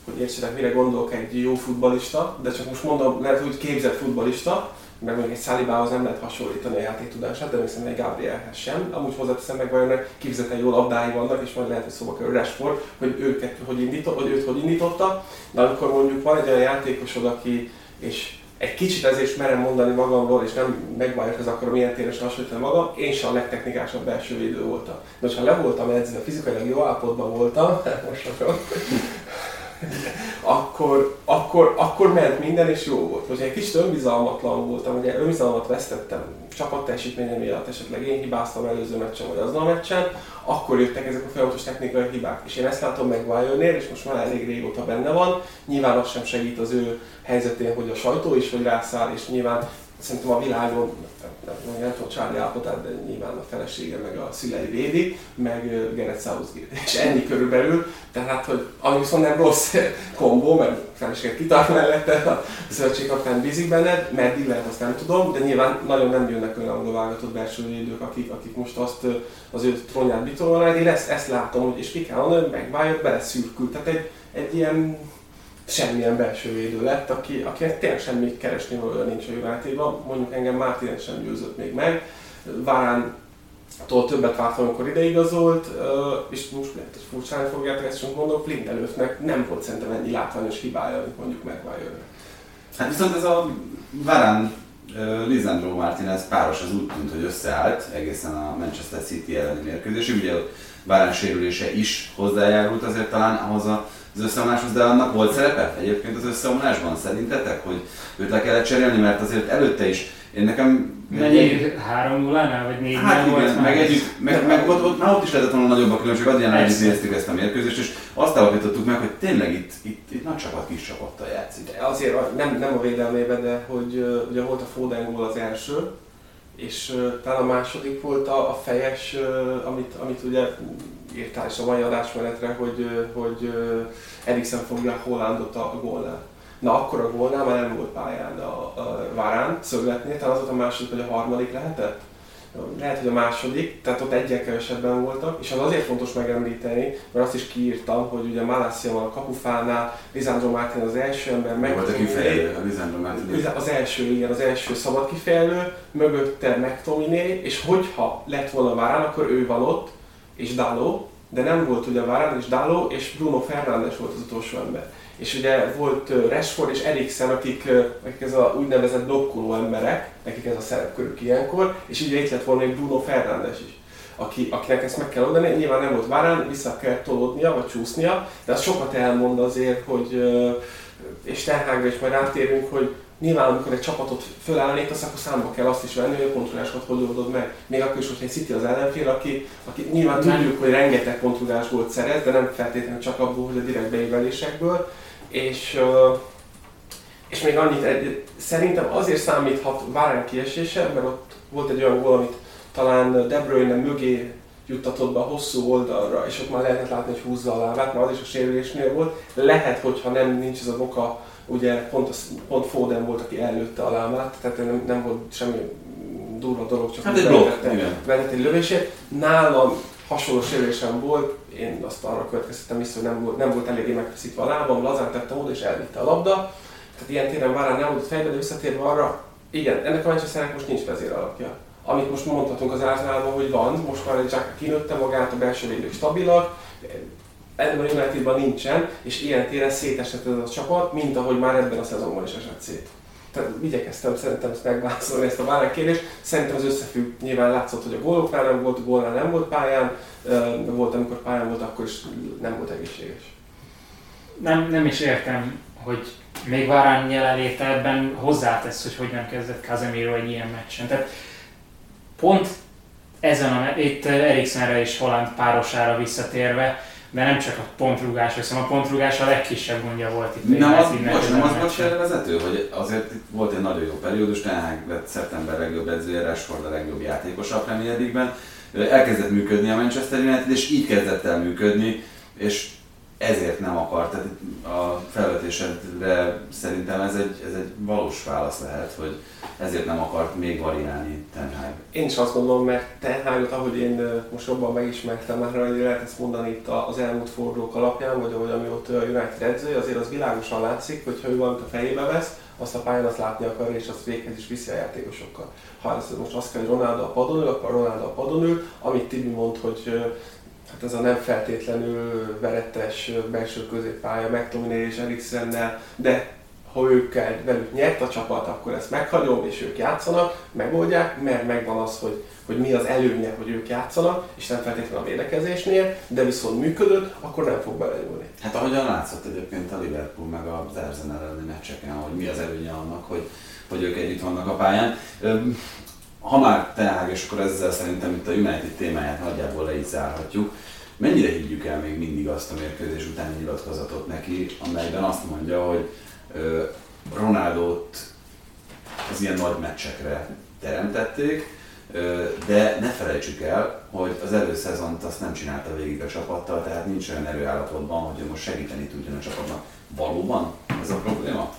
hogy értsetek, mire gondolok, egy jó futbalista, de csak most mondom, lehet úgy képzett futbalista, mert mondjuk egy Szálibához nem lehet hasonlítani a játéktudását, de még szerintem egy Gabrielhez sem. Amúgy hozzáteszem meg, vajon kifejezetten jó labdái vannak, és majd lehet, hogy szóba kerül Rashford, hogy őket hogy indított, hogy őt hogy indította, de amikor mondjuk van egy olyan játékosod, aki, és egy kicsit ezért merem mondani magamról, és nem megváljuk, ez akkor milyen tényesen hasonlítani magam, én sem a legtechnikásabb belső védő voltam. De ha le voltam edzve, fizikailag jó állapotban voltam, most akkor, akkor, akkor ment minden és jó volt. Hogyha egy kicsit önbizalmatlan voltam, ugye önbizalmat vesztettem csapat teljesítménye miatt, esetleg én hibáztam előző meccsen vagy azon a meccsen, akkor jöttek ezek a folyamatos technikai hibák. És én ezt látom meg Bayernnél, és most már elég régóta benne van. Nyilván az sem segít az ő helyzetén, hogy a sajtó is hogy rászáll, és nyilván szerintem a világon, nem, tudom Charlie állapotát, de nyilván a felesége meg a szülei védi, meg Gerett Southgate. És ennyi körülbelül, tehát hogy ami viszont nem rossz kombó, mert a feleséget kitart mellette, a szövetségkapitán bízik benned, meddig lehet azt nem tudom, de nyilván nagyon nem jönnek olyan angol válogatott belső védők, akik, akik most azt az ő trónját bitolnak, én ezt, ezt látom, hogy és hogy megváljuk, beleszürkült. Tehát egy, egy ilyen semmilyen belső védő lett, aki, akinek tényleg semmit keresni valója nincs a Unitedban. Mondjuk engem Martinez sem győzött még meg. Várán attól többet vártam, amikor ideigazolt, és most lehet, hogy furcsán fogjátok ezt sem mondom, Lindelöfnek nem volt szerintem ennyi látványos hibája, amit mondjuk megváljon. Hát viszont ez a Varán Lisandro Martinez páros az úgy tűnt, hogy összeállt egészen a Manchester City elleni mérkőzésig. Ugye Varán sérülése is hozzájárult azért talán ahhoz a az összeomláshoz, de annak volt szerepe egyébként az összeomlásban szerintetek, hogy őt le kellett cserélni, mert azért előtte is én nekem... Mennyi? 3 0 nál vagy 4 Hát igen, volt meg, együtt, meg, meg ott, ott, már ott is lehetett volna nagyobb a különbség, Adrián együtt néztük ezt a mérkőzést, és azt állapítottuk meg, hogy tényleg itt, itt, itt nagy csapat kis csapattal játszik. De azért nem, nem a védelmében, de hogy ugye volt a Foden az első, és uh, talán a második volt a, a fejes, uh, amit, amit ugye írtál is a mai adásmenetre, hogy, hogy Eriksen fogja Hollandot a gólnál. Na akkor a gólnál már nem volt pályán a, a Várán, szögletnél, talán az volt a második vagy a harmadik lehetett? Lehet, hogy a második, tehát ott egyen kevesebben voltak, és az azért fontos megemlíteni, mert azt is kiírtam, hogy ugye Malasia van a kapufánál, Lisandro Martin az első ember, meg volt a kifejlő, a Lisandro Martin. Az első, igen, az első szabad kifejlő, mögötte McTominay, és hogyha lett volna Várán, akkor ő van ott, és Dalo, de nem volt ugye Varane és Dalo, és Bruno Fernandes volt az utolsó ember. És ugye volt Rashford és Eriksen, akik, akik ez a úgynevezett blokkoló emberek, nekik ez a szerepkörük ilyenkor, és ugye itt lett volna még Bruno Fernandes is aki, akinek ezt meg kell oldani. Nyilván nem volt várán, vissza kell tolódnia, vagy csúsznia, de az sokat elmond azért, hogy, és Tenhágra is majd átérünk, hogy nyilván amikor egy csapatot fölállítasz, akkor számba kell azt is venni, hogy a kontrollásokat hogy oldod meg. Még akkor is, hogyha egy City az ellenfél, aki, aki nyilván tudjuk, hogy rengeteg kontrollás volt szerez, de nem feltétlenül csak abból, hogy a direkt beívelésekből. És, és még annyit, egy, szerintem azért számíthat Várán kiesése, mert ott volt egy olyan gól, amit talán De Bruyne mögé juttatott be a hosszú oldalra, és ott már lehetett látni, hogy húzza a lábát, mert az is a sérülésnél volt. Lehet, hogyha nem nincs ez a boka ugye pont, az, pont Foden volt, aki előtte a lámát, tehát nem, nem volt semmi durva dolog, csak Hát egy blokk, vetett egy lövését. Nálam hasonló sérülésem volt, én azt arra következtettem vissza, hogy nem volt, nem volt eléggé megfeszítve a lábam, lazán tettem oda és elvitte a labda. Tehát ilyen téren várán nem volt fejbe, de visszatérve arra, igen, ennek a Manchesternek most nincs vezér alapja. Amit most mondhatunk az Arsenalban, hogy van, most már egy Jack kinőtte magát, a belső védők stabilak, ebben a Unitedban nincsen, és ilyen téren szétesett ez a csapat, mint ahogy már ebben a szezonban is esett szét. Tehát igyekeztem szerintem ezt megválaszolni ezt a válasz kérdést. Szerintem az összefügg, nyilván látszott, hogy a góloknál nem volt, gólnál nem volt pályán, volt, amikor pályán volt, akkor is nem volt egészséges. Nem, nem is értem, hogy még Varán jelenléte ebben hozzátesz, hogy hogy nem kezdett Casemiro egy ilyen meccsen. Tehát pont ezen a, itt Eriksenre és Holland párosára visszatérve, de nem csak a pontrugás, hiszen a pontrugás a legkisebb gondja volt itt. Nem, az, most nem az volt se vezető, hogy azért volt egy nagyon jó periódus, tehát lett szeptember legjobb edzője, Rashford a legjobb játékos a Premier League-ben. Elkezdett működni a Manchester United, és így kezdett el működni, és ezért nem akart. Tehát a felvetésedre szerintem ez egy, ez egy valós válasz lehet, hogy ezért nem akart még variálni Ten. Én is azt gondolom, mert Ten Hagot, ahogy én most jobban megismertem már, hogy lehet ezt mondani itt az elmúlt fordulók alapján, vagy ahogy amióta a United edzője, azért az világosan látszik, hogy ha ő valamit a fejébe vesz, azt a pályán azt látni akarja, és azt véghez is viszi a játékosokkal. Ha ez most azt kell, hogy Ronaldo a padon ül, akkor Ronaldo a padon ül, amit Tibi mond, hogy hát ez a nem feltétlenül veretes belső középpálya McTominay és Eriksennel, de ha őkkel velük nyert a csapat, akkor ezt meghagyom, és ők játszanak, megoldják, mert megvan az, hogy, hogy mi az előnye, hogy ők játszanak, és nem feltétlenül a védekezésnél, de viszont működött, akkor nem fog belenyúlni. Hát ahogyan látszott egyébként a Liverpool meg az Arsenal elleni meccseken, hogy mi az előnye annak, hogy, hogy ők együtt vannak a pályán. Ha már Teág, és akkor ezzel szerintem itt a United témáját nagyjából le is zárhatjuk. Mennyire higgyük el még mindig azt a mérkőzés utáni nyilatkozatot neki, amelyben azt mondja, hogy Ronaldot az ilyen nagy meccsekre teremtették, de ne felejtsük el, hogy az előszezont azt nem csinálta végig a csapattal, tehát nincs olyan erőállapotban, hogy most segíteni tudjon a csapatnak. Valóban ez a probléma?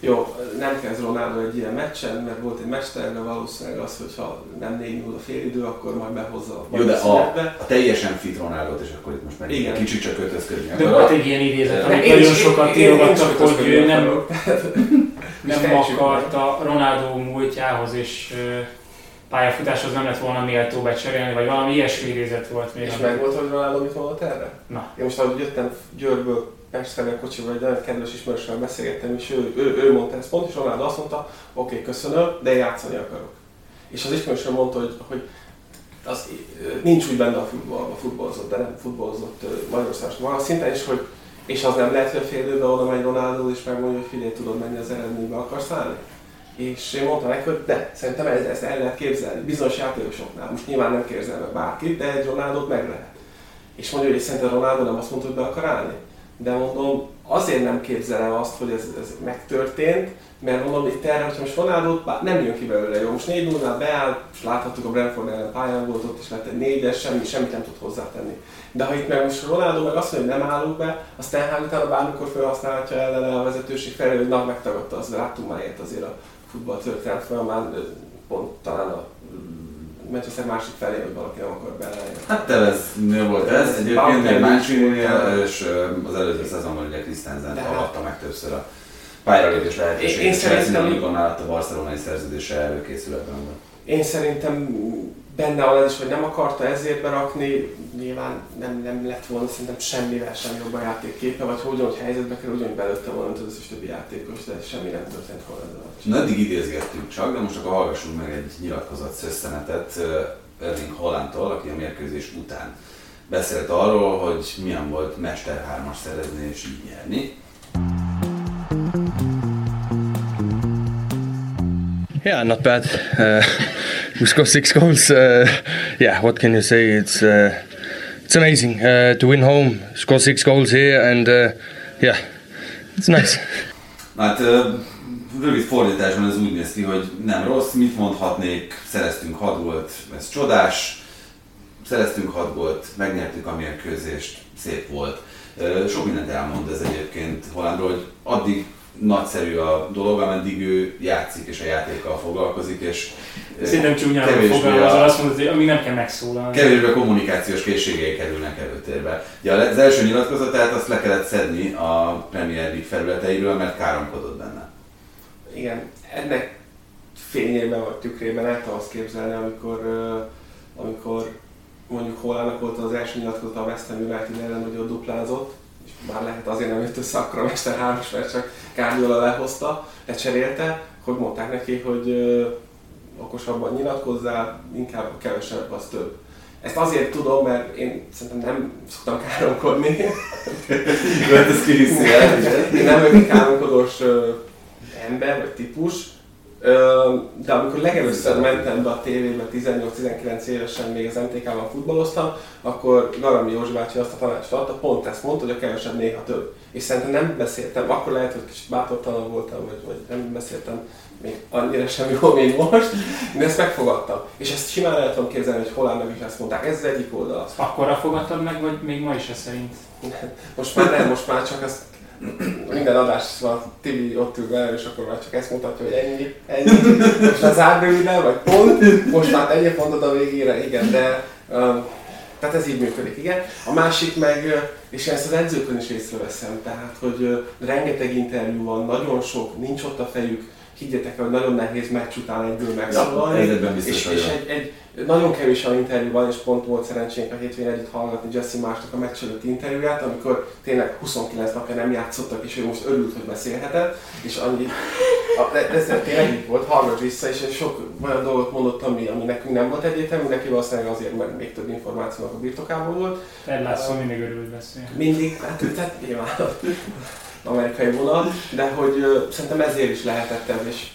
Jó, nem kezd Ronaldo egy ilyen meccsen, mert volt egy de valószínűleg az, hogyha nem 4 0 a félidő, akkor majd behozza Jó, de a, a, teljesen fit ronaldo és akkor itt most meg Igen. kicsit csak kötözködni De volt egy ilyen idézet, amit nagyon sokat írogattak, hogy nem, nem akarta Ronaldo múltjához és pályafutáshoz nem lett volna méltó becserélni, vagy valami ilyesmi idézet volt még. És meg volt, hogy Ronaldo mit mondott erre? Na. Én most ahogy jöttem Győrből Pestre a kocsival egy nagyon kedves ismerőssel beszélgettem, és ő, ő, ő mondta ezt pont, és Ronaldo azt mondta, oké, okay, köszönöm, de játszani akarok. És az ismerősöm mondta, hogy, hogy az, nincs úgy benne a futballban, futballozott, de nem futballozott Magyarországon magas szinten, és hogy és az nem lehet, hogy a fél időben oda megy Ronaldo, és megmondja, hogy figyelj, tudod menni az eredménybe, akarsz állni? És én mondtam neki, hogy de, szerintem ezt, ezt el lehet képzelni, bizonyos játékosoknál. Most nyilván nem képzel meg bárkit, de egy Ronaldo meg lehet. És mondja, hogy szerintem Ronaldo nem azt mondta, hogy be akar állni de mondom, azért nem képzelem azt, hogy ez, ez megtörtént, mert mondom, itt erre, hogyha most Ronaldo nem jön ki belőle jó. Most 4 0 beáll, és láthattuk a Brentford ellen pályán volt ott, és lett egy négyes, semmi, semmit nem tud hozzátenni. De ha itt meg most Ronaldo meg azt mondja, hogy nem állunk be, azt Ten utána bármikor felhasználhatja ellene a vezetőség felé, hogy na, megtagadta, az láttunk már ilyet azért a futball történet folyamán, pont talán a Manchester másik felé, hogy valaki nem akar beleállni. Hát Teveznél volt ez, egyébként még Mancini-nél, és az előző szezonban ugye Christensen tagadta meg többször a pályalépés lehetőséget. Én, én szerintem... Amikor már a barcelonai szerződése előkészületben volt. Én szerintem benne van ez is, hogy nem akarta ezért berakni, nyilván nem, nem lett volna szerintem semmivel sem jobb a játékképe, vagy hogy hogy helyzetbe kerül, ugyanúgy belőtte volna, mint az összes többi játékos, de semmi nem történt volna ezzel. Na, eddig idézgettünk csak, de most akkor hallgassunk meg egy nyilatkozat szösszenetet Erling Hollandtól, aki a mérkőzés után beszélt arról, hogy milyen volt Mester 3-as szerezni és így nyerni. Yeah, not bad. Uh, we scored six goals. Uh, yeah, what can you say? It's uh, it's amazing uh, to win home, score six goals here, and uh, yeah, it's nice. Hát rövid fordításban ez úgy néz ki, hogy nem rossz, mit mondhatnék, szereztünk 6 gólt, ez csodás, szereztünk 6 gólt, megnyertük a mérkőzést, szép volt. Sok mindent elmond ez egyébként Hollandról, hogy addig nagyszerű a dolog, ameddig ő játszik és a játékkal foglalkozik, és Szerintem csúnyán fogalmazol, azt mondod, hogy amíg nem kell megszólalni. Kevésbé kommunikációs készségei kerülnek előtérbe. Ugye az első nyilatkozatát azt le kellett szedni a Premier League felületeiről, mert káromkodott benne. Igen, ennek fényében vagy tükrében el tudom azt képzelni, amikor, amikor mondjuk Hollának volt az első nyilatkozata a West Ham United ellen, hogy ott duplázott, már lehet azért nem jött össze akkor a Mester 3 mert csak Guardiola lehozta, lecserélte, hogy mondták neki, hogy okosabban nyilatkozzál, inkább kevesebb, az több. Ezt azért tudom, mert én szerintem nem szoktam káromkodni. Mert ez kihiszi el. Én nem vagyok káromkodós ember vagy típus, de amikor legelőször mentem be a tévébe 18-19 évesen, még az MTK-ban futballoztam, akkor Garami Józsi bácsi azt a tanácsot adta, pont ezt mondta, hogy a kevesebb néha több. És szerintem nem beszéltem, akkor lehet, hogy kicsit bátortalan voltam, vagy, vagy nem beszéltem még annyira sem jó, mint most, de ezt megfogadtam. És ezt simán el tudom képzelni, hogy Hollandnak is ezt mondták, ez az egyik oldal. Akkor fogadtad meg, vagy még ma is ez szerint? Most már nem, most már csak ezt minden adásban Tibi ott ül vele, és akkor már csak ezt mutatja, hogy ennyi, ennyi. Most az árbőrűvel, vagy pont, most már ennyi pontot a végére, igen, de um, tehát ez így működik, igen. A másik meg, és ezt az edzőkön is észreveszem, tehát, hogy rengeteg interjú van, nagyon sok, nincs ott a fejük, higgyetek el, hogy nagyon nehéz meccs után egyből megszólalni. Ja, és, és egy, egy, nagyon kevés a interjúban, és pont volt szerencsénk a hétvégén együtt hallgatni Jesse Másnak a meccs előtti interjúját, amikor tényleg 29 napja nem játszottak, és ő most örült, hogy beszélhetett, és annyi, de ez tényleg így volt, hallgat vissza, és sok olyan dolgot mondott, ami, ami nekünk nem volt egyértelmű, neki valószínűleg azért, mert még több információnak a birtokában volt. Lasso uh, mindig örült beszélni. Mindig, hát ő tett nyilván amerikai vonal, de hogy uh, szerintem ezért is lehetett és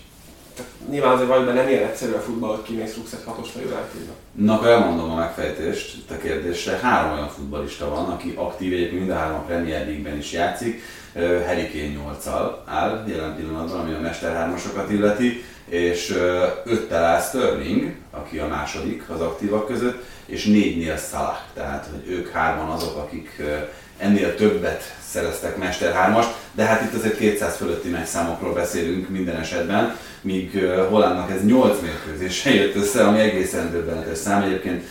nyilván azért vagy, nem ilyen egyszerű a futball, hogy kimész rúgsz egy hatos felületébe. Na, akkor elmondom a megfejtést a kérdésre. Három olyan futbalista van, aki aktív, egyébként mind a három a Premier League-ben is játszik. Harry Kane 8-al áll jelen pillanatban, ami a Mester 3 illeti, és öttel áll Sterling, aki a második az aktívak között, és négynél Salah, tehát hogy ők hárman azok, akik ennél többet szereztek Mester 3 de hát itt azért 200 fölötti meccsszámokról beszélünk minden esetben, míg Hollandnak ez 8 mérkőzése jött össze, ami egészen döbbenetes szám. Egyébként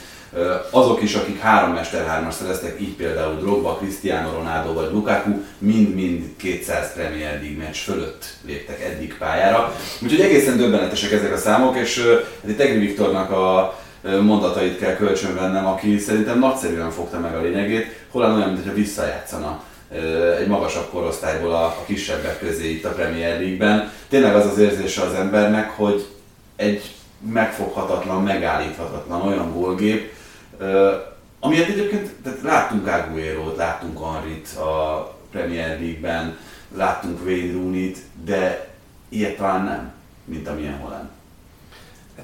azok is, akik három Mester 3 szereztek, így például Drogba, Cristiano Ronaldo vagy Lukaku, mind-mind 200 Premier League meccs fölött léptek eddig pályára. Úgyhogy egészen döbbenetesek ezek a számok, és hát itt Egri Viktornak a mondatait kell kölcsönvennem, aki szerintem nagyszerűen fogta meg a lényegét, Holland olyan, mintha visszajátszana egy magasabb korosztályból a, a kisebbek közé itt a Premier League-ben. Tényleg az az érzése az embernek, hogy egy megfoghatatlan, megállíthatatlan olyan gólgép, amilyet egyébként tehát láttunk Aguero-t, láttunk Henryt a Premier League-ben, láttunk Wayne Rooney-t, de ilyet talán nem, mint amilyen Holland.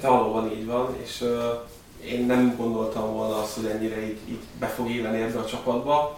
Hát valóban így van, és uh, én nem gondoltam volna azt, hogy ennyire így, így be fog élni ebbe a csapatba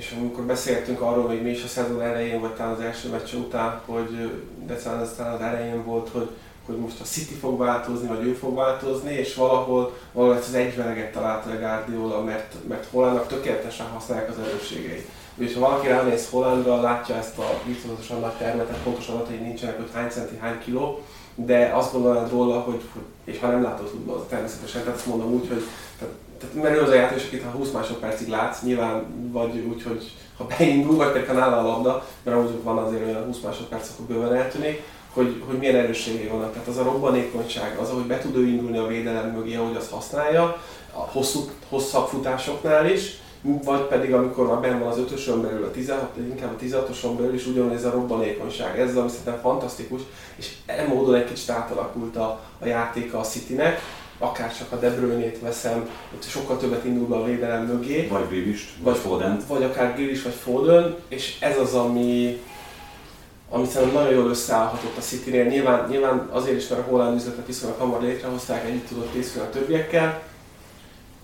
és amikor beszéltünk arról, hogy mi is a szezon elején, vagy talán az első meccs után, hogy de talán az, talán elején volt, hogy, hogy most a City fog változni, vagy ő fog változni, és valahol, valahol ezt az egyveleget találta a Guardiola, mert, mert Hollandnak tökéletesen használják az erősségeit. És ha valaki ránéz Hollandra, látja ezt a biztosan nagy termetet, pontos adatai nincsenek, hogy hány centi, hány kiló, de azt gondolod róla, hogy, és ha nem látod futballt, természetesen, tehát azt mondom úgy, hogy tehát tehát mert ő az a játékos, akit ha 20 másodpercig látsz, nyilván vagy úgy, hogy ha beindul, vagy pedig ha nála a labda, mert amúgy van azért olyan 20 másodperc, akkor bőven eltűnik, hogy, hogy milyen erősségei vannak. Tehát az a robbanékonyság, az, hogy be tud ő indulni a védelem mögé, ahogy azt használja, a hosszú, hosszabb futásoknál is, vagy pedig amikor már benn van az ötösön belül, a 16, inkább a 16-oson belül is ugyanúgy ez a robbanékonyság. Ez az, ami szerintem fantasztikus, és e módon egy kicsit átalakult a, a játéka a Citynek akár csak a De Bruyne-t veszem, ott sokkal többet indul be a védelem mögé. Vagy Grivist, vagy, vagy Foden. Vagy akár Grivist, vagy Foden, és ez az, ami, ami szerintem nagyon jól összeállhatott a City-nél. Nyilván, nyilván azért is, mert a Holland üzletet viszonylag hamar létrehozták, együtt tudott készülni a többiekkel,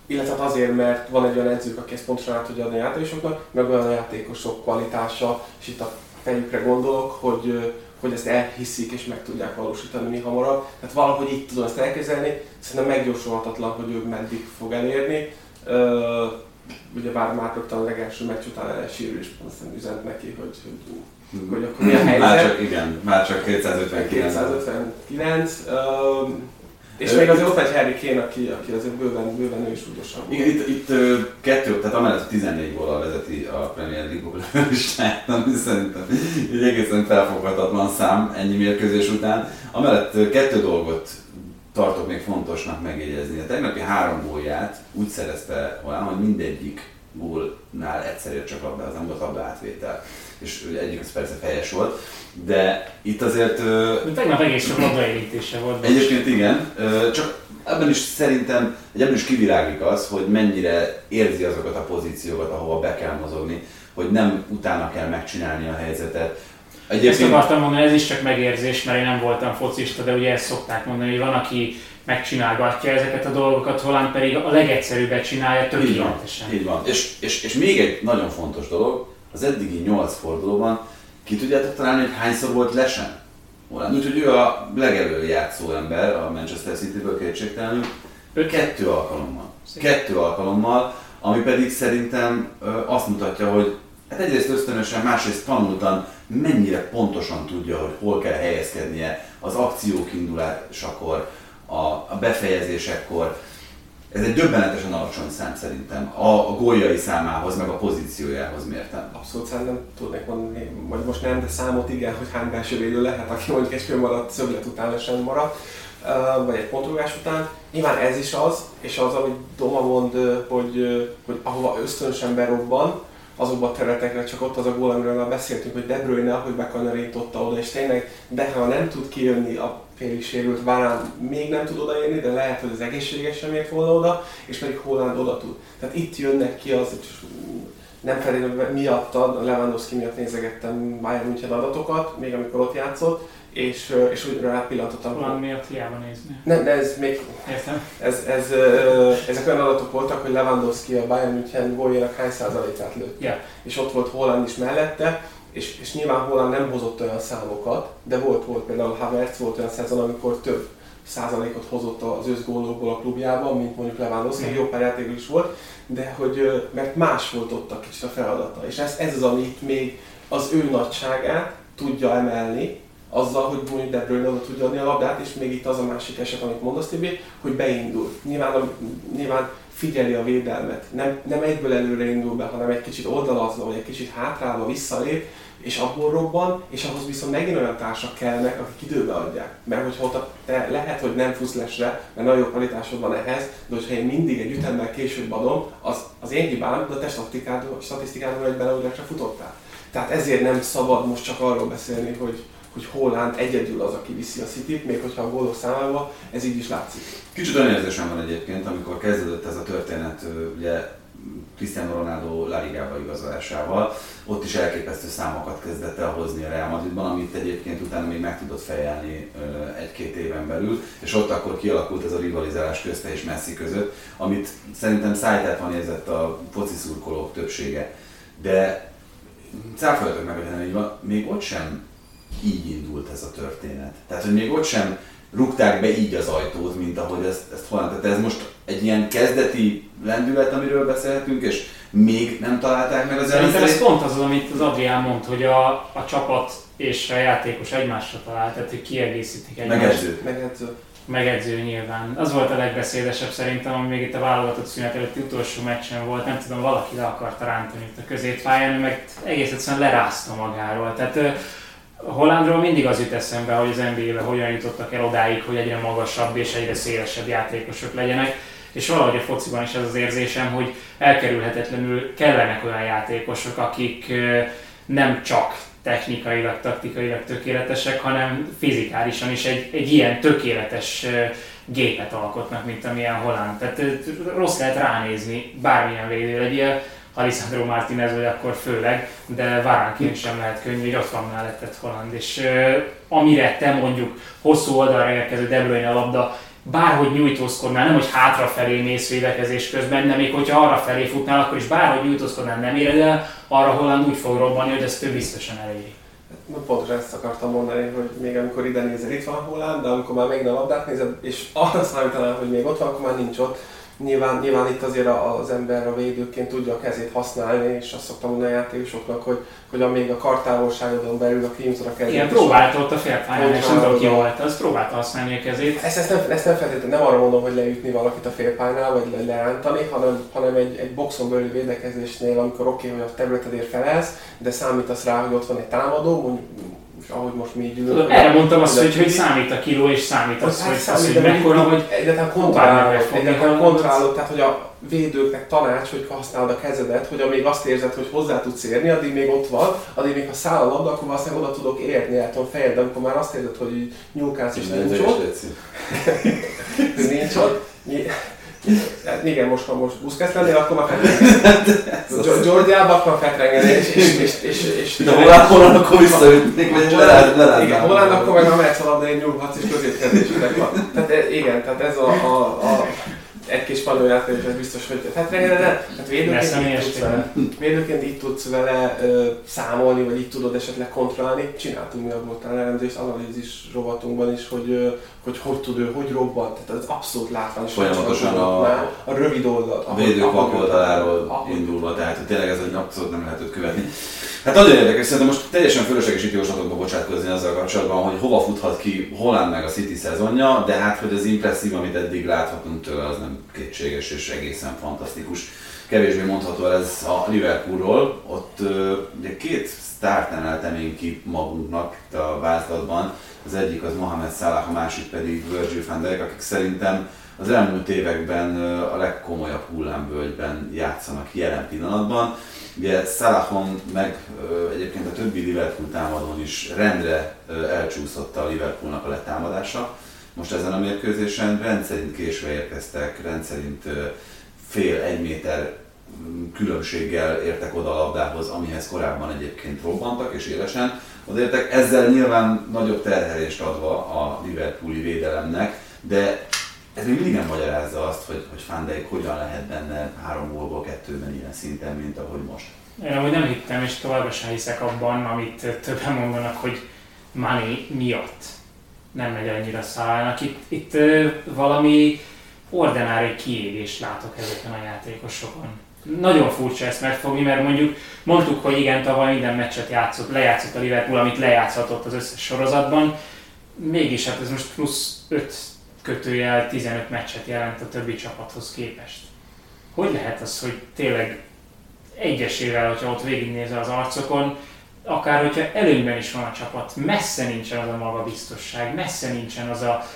illetve hát azért, mert van egy olyan edzők, aki ezt pontosan át tudja adni a játékosoknak, meg olyan a játékosok kvalitása, és itt a fejükre gondolok, hogy hogy ezt elhiszik és meg tudják valósítani mi hamarabb. Tehát valahogy így tudom ezt elkezelni, szerintem meggyorsulhatatlan, hogy ő meddig fog elérni. ugye bár már rögtön a legelső meccs után elsírülés, aztán üzent neki, hogy, hogy hogy akkor mi a helyzet. Már csak, igen, már csak 259. 259. Um, és még azért ott vagy Harry Kane, aki, aki azért bőven, bőven ő is súlyosabb. Igen, itt, itt kettő, tehát amellett 14 góla vezeti a Premier League listát, ami szerintem egy egészen felfoghatatlan szám ennyi mérkőzés után. Amellett kettő dolgot tartok még fontosnak megjegyezni. A tegnapi három gólját úgy szerezte olyan, hogy mindegyik gólnál egyszerűen csak labda, az nem volt labda átvétel. És egyik az persze fejes volt, de itt azért... De tegnap egész sok labdaérítése volt. Egyébként igen, csak ebben is szerintem, ebben is kiviláglik az, hogy mennyire érzi azokat a pozíciókat, ahova be kell mozogni, hogy nem utána kell megcsinálni a helyzetet. Egyébként... Ezt akartam mondani, ez is csak megérzés, mert én nem voltam focista, de ugye ezt szokták mondani, hogy van, aki megcsinálgatja ezeket a dolgokat, Holland pedig a legegyszerűbbet csinálja tökéletesen. Így van. Így van. És, és, és még egy nagyon fontos dolog, az eddigi 8 fordulóban ki tudjátok találni, hogy hányszor volt lesen? Holland. Úgyhogy ő a legelő játszó ember a Manchester City-ből kétségtelenül. Ő kettő alkalommal. Kettő alkalommal, ami pedig szerintem azt mutatja, hogy hát egyrészt ösztönösen, másrészt tanultan mennyire pontosan tudja, hogy hol kell helyezkednie az akciók indulásakor, a, a befejezésekor. Ez egy döbbenetesen alacsony szám szerintem a, a góljai számához, meg a pozíciójához mértem. Abszolút szerintem tudnék mondani, vagy most nem, de számot igen, hogy hány belső védő lehet, aki mondjuk egy fölmaradt szöglet után lesen maradt, vagy egy pontrugás után. Nyilván ez is az, és az, amit Doma mond, hogy, hogy ahova ösztönösen berobban, azokban a területekre, csak ott az a gól, amiről már beszéltünk, hogy De Bruyne, hogy bekanyarította oda, és tényleg, de ha nem tud kijönni a félig sérült, Varán még nem tud odaérni, de lehet, hogy az egészséges sem ért volna oda, és pedig Holland oda tud. Tehát itt jönnek ki az, hogy nem feltétlenül miatta, Lewandowski miatt nézegettem Bayern München adatokat, még amikor ott játszott, és, és úgy rápillantottam. Holland miatt hiába nézni. Nem, de ez még... Értem. Ez, ez, ezek olyan adatok voltak, hogy Lewandowski a Bayern München góljának hány százalékát lőtt. Yeah. És ott volt Holland is mellette, és, és nyilván Holland nem hozott olyan számokat, de volt, volt például Havertz, volt olyan szezon, amikor több százalékot hozott az összgólokból a klubjában, mint mondjuk Lewandowski, jó pár játékos is volt, de hogy, mert más volt ott a kicsit a feladata. És ez, ez az, amit még az ő nagyságát tudja emelni, azzal, hogy mondjuk De Bruyne oda tudja adni a labdát, és még itt az a másik eset, amit mondasz Tibi, hogy beindul. Nyilván, nyilván figyeli a védelmet, nem, nem egyből előre indul be, hanem egy kicsit oldalazva, vagy egy kicsit hátrálva visszalép, és abból robban, és ahhoz viszont megint olyan társak kellene, akik időbe adják. Mert hogyha te lehet, hogy nem fusz lesre, mert nagyon jó kvalitásod van ehhez, de hogyha én mindig egy ütemmel később adom, az, az én hibám, de a te statisztikádon egy bele, futottál. Tehát ezért nem szabad most csak arról beszélni, hogy, hogy Holland egyedül az, aki viszi a City-t, még hogyha a gólok számával, ez így is látszik. Kicsit olyan érzésem van egyébként, amikor kezdődött ez a történet, ugye Cristiano Ronaldo La Ligába igazolásával, ott is elképesztő számokat kezdett el hozni a Real Madridban, amit egyébként utána még meg tudott fejelni egy-két éven belül, és ott akkor kialakult ez a rivalizálás közte és Messi között, amit szerintem szájtát van érzett a foci szurkolók többsége. De cáfoljatok meg, hogy van, még ott sem így indult ez a történet. Tehát, hogy még ott sem rúgták be így az ajtót, mint ahogy ezt, ezt holland. Tehát ez most egy ilyen kezdeti lendület, amiről beszélhetünk, és még nem találták meg az Szerintem ez pont az, amit az Adrián mond, hogy a, a csapat és a játékos egymásra talált, tehát hogy kiegészítik egymást. Megedző. Megedző. Megedző nyilván. Az volt a legbeszédesebb szerintem, ami még itt a válogatott szünet előtti utolsó meccsen volt, nem tudom, valaki le akarta rántani itt a középpályán, meg egész egyszerűen lerázta magáról. Tehát Hollandról mindig az jut eszembe, hogy az NBA-be hogyan jutottak el odáig, hogy egyre magasabb és egyre szélesebb játékosok legyenek, és valahogy a fociban is ez az érzésem, hogy elkerülhetetlenül kellenek olyan játékosok, akik nem csak technikailag, taktikailag tökéletesek, hanem fizikálisan is egy, egy ilyen tökéletes gépet alkotnak, mint amilyen Holland. Tehát rossz lehet ránézni, bármilyen védő legyél, Alessandro Martinez vagy akkor főleg, de Varánként sem lehet könnyű, hogy ott van mellettet Holland. És amire te mondjuk hosszú oldalra érkező De Bruyne a labda, bárhogy nyújtózkodnál, nem hogy hátrafelé mész védekezés közben, de még hogyha arra felé futnál, akkor is bárhogy nyújtózkodnál nem éred el, arra Holland úgy fog robbanni, hogy ezt ő biztosan eléri. Na, pont ezt akartam mondani, hogy még amikor ide nézel, itt van Holland, de amikor már még nem labdát nézed, és arra számítanál, hogy még ott van, akkor már nincs ott, Nyilván, nyilván itt azért az ember a védőként tudja a kezét használni, és azt szoktam mondani a játékosoknak, hogy, hogy amíg a kartávolságodon belül a Crimson a kezét. Igen, próbálta ott a félpályán, és nem tudom ki volt, az próbálta használni a kezét. Ezt, ezt, nem, ezt nem feltétlenül nem arra mondom, hogy leütni valakit a félpálynál, vagy le, lerántani, hanem, hanem egy, egy boxon belül védekezésnél, amikor oké, okay, hogy a területedért felelsz, de számítasz rá, hogy ott van egy támadó, mondjuk ahogy most mi így ülünk. Erre mondtam azt, hogy, hogy számít a kiló, és számít az, hogy, hát az, hogy mekkora, hogy egyáltalán kontrollálod, egyáltalán kontrollálod, tehát hogy a védőknek tanács, hogy használod a kezedet, hogy amíg azt érzed, hogy hozzá tudsz érni, addig még ott van, addig még ha száll a labda, akkor valószínűleg oda tudok érni, el tudom fejed, de amikor már azt érzed, hogy nyúlkálsz és nincs ott, nincs ott, Hát igen, most ha most buszkász lennél, akkor már fetrengeni. Georgiába akkor fetrengeni, és, és, és, és, és De Holland, Holland akkor visszaütnék, vagy lerád, Igen, Holland akkor meg haladni egy nyúlhatsz és középkezésnek van. Tehát e- igen, tehát ez a, a, a egy kis spanyol játék, ez biztos, hogy hát, hát védőként, így tudsz vele, védőként így tudsz vele ö, számolni, vagy így tudod esetleg kontrollálni. Csináltunk mi a voltál elemzést, analízis rovatunkban is, hogy, ö, hogy hogy tud ő, hogy robbant, tehát az abszolút látványos. Folyamatosan a, a rövid oldal. A védők oldaláról indulva, tehát hogy tényleg ez egy abszolút nem lehet követni. Hát nagyon érdekes, szerintem most teljesen fölösleges itt jóslatokba bocsátkozni azzal kapcsolatban, hogy hova futhat ki Holland meg a City szezonja, de hát hogy az impresszív, amit eddig láthatunk tőle, az nem kétséges és egészen fantasztikus. Kevésbé mondható ez a Liverpoolról, ott ugye két sztárt emeltem én ki magunknak a vázlatban. Az egyik az Mohamed Salah, a másik pedig Virgil van Dijk, akik szerintem az elmúlt években a legkomolyabb hullámvölgyben játszanak jelen pillanatban. Ugye Salahon meg egyébként a többi Liverpool támadón is rendre elcsúszott a Liverpoolnak a letámadása. Most ezen a mérkőzésen rendszerint késve érkeztek, rendszerint fél egy méter mm, különbséggel értek oda a labdához, amihez korábban egyébként robbantak és élesen odaértek. Ezzel nyilván nagyobb terhelést adva a Liverpooli védelemnek, de ez még mindig nem magyarázza azt, hogy, hogy Van hogyan lehet benne három gólból kettőben ilyen szinten, mint ahogy most. Én amúgy nem hittem, és továbbra sem hiszek abban, amit többen mondanak, hogy Mani miatt nem megy annyira szállnak. Itt, itt valami ordinári kiégést látok ezeken a játékosokon. Nagyon furcsa ezt megfogni, mert mondjuk mondtuk, hogy igen, tavaly minden meccset játszott, lejátszott a Liverpool, amit lejátszhatott az összes sorozatban. Mégis hát ez most plusz 5 kötőjel 15 meccset jelent a többi csapathoz képest. Hogy lehet az, hogy tényleg egyesével, hogyha ott végignézel az arcokon, akár hogyha előnyben is van a csapat, messze nincsen az a magabiztosság, messze nincsen az a,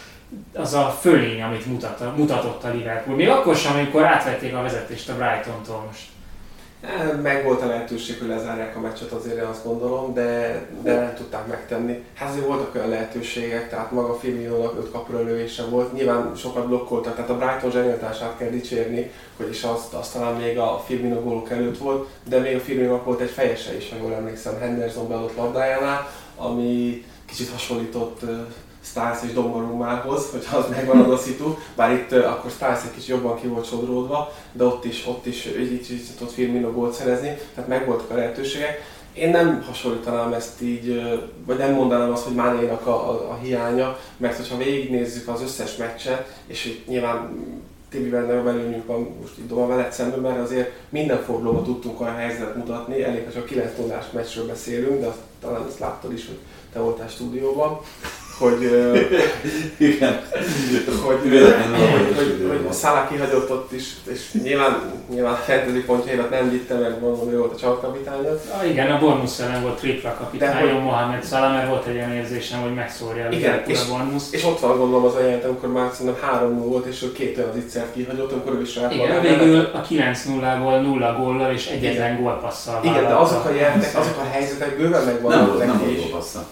az a fölény, amit mutat, mutatott a Liverpool. Még akkor sem, amikor átvették a vezetést a Brighton-tól most. Meg volt a lehetőség, hogy lezárják a meccset, azért én azt gondolom, de, de nem tudták megtenni. Hát azért voltak olyan lehetőségek, tehát maga Firmino-nak öt kapura lövése volt. Nyilván sokat blokkoltak, tehát a Brighton zsenialitását kell dicsérni, hogy is azt, azt talán még a Firmino gólok előtt volt, de még a firmino volt egy fejese is, ha jól emlékszem, Henderson beadott labdájánál, ami kicsit hasonlított Stiles és Donnarummához, hogyha az megvan az a szitu, bár itt uh, akkor Stiles egy kicsit jobban ki volt sodródva, de ott is, ott is így, így, így tudott Firmino gólt szerezni, tehát megvoltak a lehetőségek. Én nem hasonlítanám ezt így, vagy nem mondanám azt, hogy Mánénak a, a, a hiánya, mert hogyha végignézzük az összes meccset, és itt nyilván Tibivel nagyobb előnyünk van most itt Doma veled szemben, mert azért minden fordulóban tudtunk olyan helyzetet mutatni, elég, ha csak 9 0 meccsről beszélünk, de azt, talán ezt láttad is, hogy te voltál stúdióban, hogy, Igen. hogy, hogy, hogy, hogy a Szálá kihagyott ott is, és nyilván, nyilván a fantasy pontjaimat nem vitte, mert mondom, hogy volt a csapkapitánya. Ah, igen, a Bornusz ellen volt tripla kapitány, Mohamed Salah, mert volt egy olyan érzésem, hogy megszórja a igen, és, a Bornusz. És ott van gondolom az a jelent, amikor már szerintem 3 0 volt, és ő két olyan zicsert kihagyott, amikor ő is rá Igen, végül a 9-0-ból 0 góllal és egyetlen gólpasszal Igen, de azok a jelentek, azok a helyzetek bőven megvannak. Nem volt, nem volt gólpassza.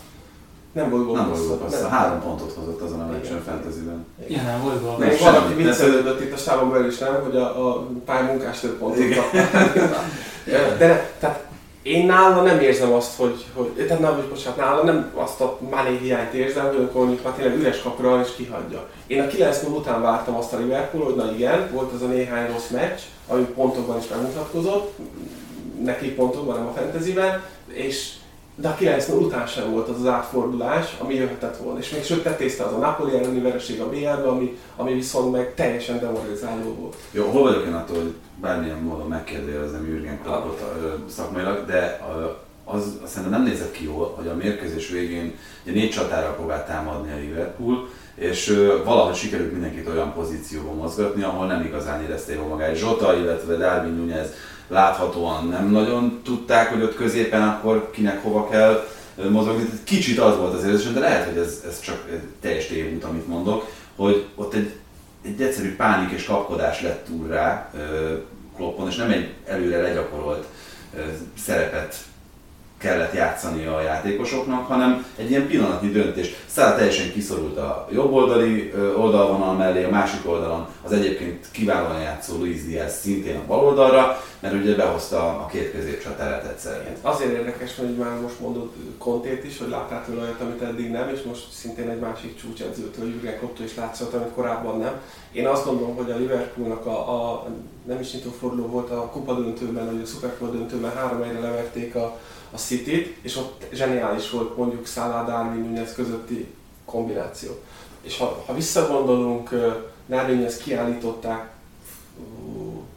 Nem volt gól. Nem volt gól Három pontot hozott azon a meccsen fantasyben. Igen, nem volt gól. Még valaki viccelődött itt a stábon belül is, nem? Hogy a, a pályamunkás több pontot De tehát én nála nem érzem azt, hogy, hogy tehát nem, hogy bocsánat, nála nem azt a Mané hiányt érzem, hogy akkor mondjuk már tényleg üres kapura és kihagyja. Én a 9 0 után vártam azt a Liverpool, hogy na igen, volt az a néhány rossz meccs, ami pontokban is megmutatkozott, neki pontokban, nem a fantasyben, és de a 90 után sem volt az az átfordulás, ami jöhetett volna. És még sőt tetézte az a Napoli elleni vereség a BL-be, ami, ami viszont meg teljesen demoralizáló volt. Jó, hol vagyok én attól, hogy bármilyen módon megkérdőjelezem Jürgen Kloppot szakmailag, de az, szerintem nem nézett ki jól, hogy a mérkőzés végén ugye négy csatára próbált támadni a Liverpool, és valahogy sikerült mindenkit olyan pozícióba mozgatni, ahol nem igazán érezte jól magát. Zsota, illetve Darwin Nunez láthatóan nem nagyon tudták, hogy ott középen akkor kinek hova kell mozogni. Kicsit az volt az érzés, de lehet, hogy ez, ez csak teljes tévút, amit mondok, hogy ott egy, egy egyszerű pánik és kapkodás lett túl rá Kloppon, és nem egy előre legyakorolt szerepet kellett játszani a játékosoknak, hanem egy ilyen pillanatnyi döntés. Száll teljesen kiszorult a jobb oldali oldalvonal mellé, a másik oldalon az egyébként kiválóan játszó Luis Diaz szintén a bal oldalra, mert ugye behozta a két középcsatárát egyszerre. Azért érdekes, hogy már most mondod Kontét is, hogy láttál tőle olyat, amit eddig nem, és most szintén egy másik csúcsedzőtől, Jürgen Klopptól is látszott, amit korábban nem. Én azt gondolom, hogy a Liverpoolnak a, a nem is nyitó forduló volt a kupa döntőben, vagy a szuperkupa döntőben három egyre leverték a, a City-t, és ott zseniális volt mondjuk Salah, Darwin Nunez közötti kombináció. És ha, ha visszagondolunk, Darwin kiállították,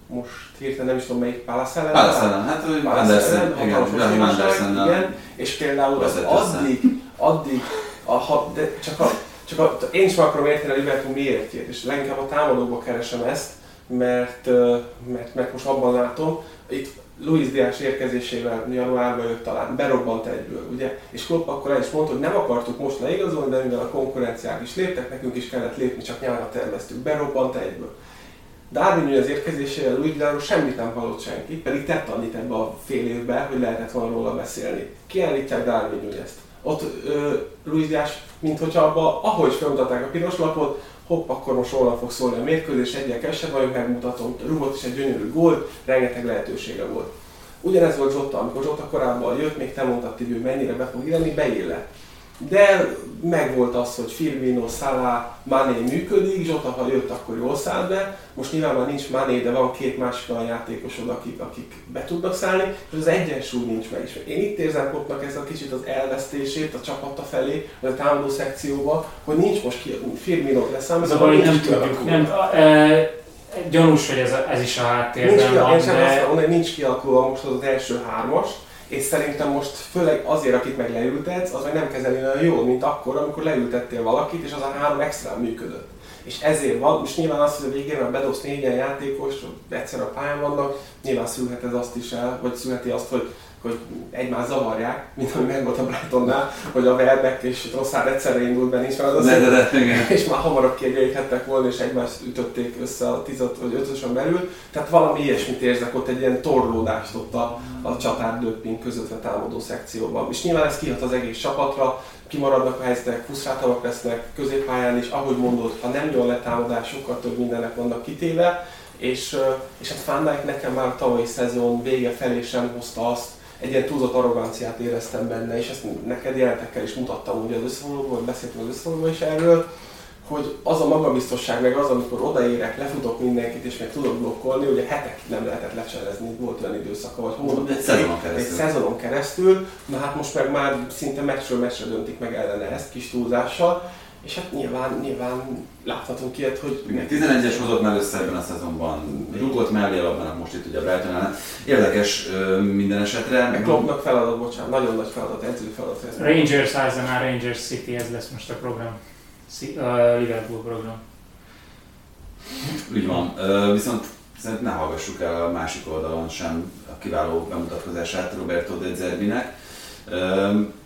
most hirtelen nem is tudom melyik Palace ellen. Palace ellen, hát ő Anderson, igen, Anderson. Igen, és például az addig, addig, a, ha, de csak a, csak a, én is meg akarom érteni a Liverpool miértjét, és leginkább a támadókba keresem ezt, mert, mert, mert most abban látom, itt Luis Diaz érkezésével januárban jött talán, berobbant egyből, ugye? És Klopp akkor el is mondta, hogy nem akartuk most leigazolni, de mivel a konkurenciák is léptek, nekünk is kellett lépni, csak nyárra terveztük, berobbant egyből. Darwin az érkezésével Luis Diaz semmit nem hallott senki, pedig tett annyit ebbe a fél évben, hogy lehetett volna róla beszélni. Kiállítják Darwin ezt. Ott ö, Luis Diaz, mint hogyha abba, ahogy felmutatták a piros lapot, hopp, akkor most róla fog szólni a mérkőzés, egyel kevesebb vagyok, megmutatom, rúgott is egy gyönyörű gól, rengeteg lehetősége volt. Ugyanez volt Zsotta, amikor Zsotta korábban jött, még te mondtad, hogy mennyire be fog írni, beillett. De megvolt az, hogy Firmino, Salah, Mané működik, Zsota ha jött, akkor jól száll be. Most nyilván már nincs Mané, de van két másik olyan játékosod, akik, akik be tudnak szállni, és az egyensúly nincs meg is. Én itt érzem Koppnak ezt a kicsit az elvesztését a csapata felé, vagy a támadó szekcióba, hogy nincs most ki, Firmino leszáll, az a baj, nem tudjuk. Nem, e, gyanús, hogy ez, ez is a háttérben nincs van, ki, de... Azt nincs kialakulva most az első hármas, és szerintem most főleg azért, akit meg leültetsz, az meg nem kezeli olyan jól, mint akkor, amikor leültettél valakit, és az a három extra működött. És ezért van, most nyilván az, hogy a végén, bedobsz négyen játékos, egyszer a pályán vannak, nyilván szülhet ez azt is el, vagy szülheti azt, hogy hogy egymást zavarják, mint ami meg volt a Brightonnál, hogy a Verbeck és Rosszár egyszerre indult be, nincs az de, de, de, igen. és már hamarabb kiegyenlíthettek volna, és egymást ütötték össze a 10 vagy 5 belül. Tehát valami ilyesmit érzek ott, egy ilyen torlódást ott a, a csatár döpping között a támadó szekcióban. És nyilván ez kihat az egész csapatra, kimaradnak a helyzetek, frusztráltabbak lesznek középpályán is, ahogy mondod, ha nem jön letámadás, sokkal több mindennek vannak kitéve, és, és hát Van nekem már a tavalyi szezon vége felé sem hozta azt, egy ilyen túlzott arroganciát éreztem benne, és ezt neked jelentekkel is mutattam ugye az összefoglalóban, beszéltünk az összefoglalóban is erről, hogy az a magabiztosság, meg az, amikor odaérek, lefutok mindenkit, és meg tudok blokkolni, ugye hetekig nem lehetett lecselezni, volt olyan időszaka, vagy hónap. Egy szezonon keresztül. Egy szezonon keresztül, na hát most meg már szinte meccsről meccsre döntik meg ellene ezt kis túlzással, és hát nyilván, nyilván láthatunk ilyet, hogy... Igen, 11-es hozott már össze ebben a szezonban, rúgott mellé labdának most itt ugye a Brighton ellen. Érdekes minden esetre. Meg Kloppnak feladat, bocsánat, nagyon nagy feladat, edző feladat. Ez Rangers Arsenal, Rangers City, ez lesz most a program. A Liverpool program. Úgy van, viszont szerintem ne hallgassuk el a másik oldalon sem a kiváló bemutatkozását Roberto De Zerbinek.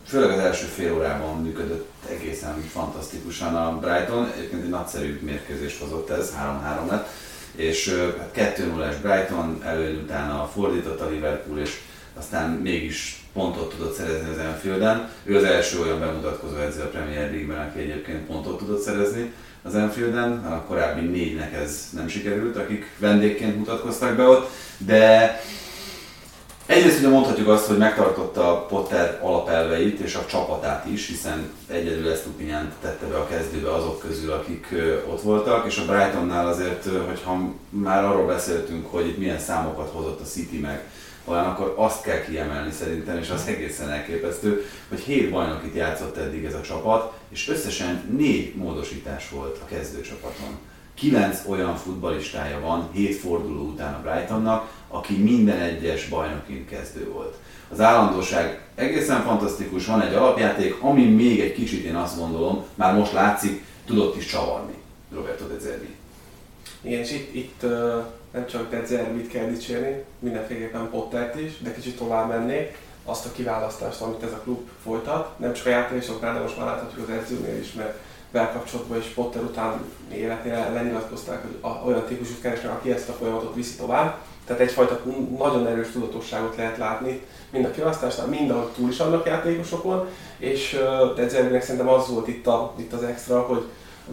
Főleg az első fél órában működött egészen fantasztikusan a Brighton. Egyébként egy nagyszerű mérkőzést hozott ez, 3-3 lett. És hát 2-0-es Brighton, elő utána fordított a Liverpool, és aztán mégis pontot tudott szerezni az Enfielden. Ő az első olyan bemutatkozó edző a Premier League-ben, aki egyébként pontot tudott szerezni az Enfielden. A korábbi négynek ez nem sikerült, akik vendégként mutatkoztak be ott, de Egyrészt ugye mondhatjuk azt, hogy megtartotta Potter alapelveit és a csapatát is, hiszen egyedül ezt Lupinyan tette be a kezdőbe azok közül, akik ott voltak, és a Brightonnál azért, hogyha már arról beszéltünk, hogy itt milyen számokat hozott a City meg olyan, akkor azt kell kiemelni szerintem, és az egészen elképesztő, hogy hét bajnokit játszott eddig ez a csapat, és összesen négy módosítás volt a kezdőcsapaton. Kilenc olyan futbalistája van, hét forduló után a Brightonnak, aki minden egyes bajnokin kezdő volt. Az állandóság egészen fantasztikus, van egy alapjáték, ami még egy kicsit én azt gondolom, már most látszik, tudott is csavarni Roberto De Zerbi. Igen, és itt, itt nem csak De Zerbit kell dicsérni, mindenféleképpen Pottert is, de kicsit tovább mennék azt a kiválasztást, amit ez a klub folytat. Nem csak a játékosoknál, de most már láthatjuk az edzőnél is, mert belkapcsolatban is Potter után életnél lenyilatkozták, hogy olyan típusút keresnek, aki ezt a folyamatot viszi tovább. Tehát egyfajta nagyon erős tudatosságot lehet látni, mind a kiválasztásnál, mind a túl is annak játékosokon, és Zerbinek szerintem az volt itt, a, itt az extra, hogy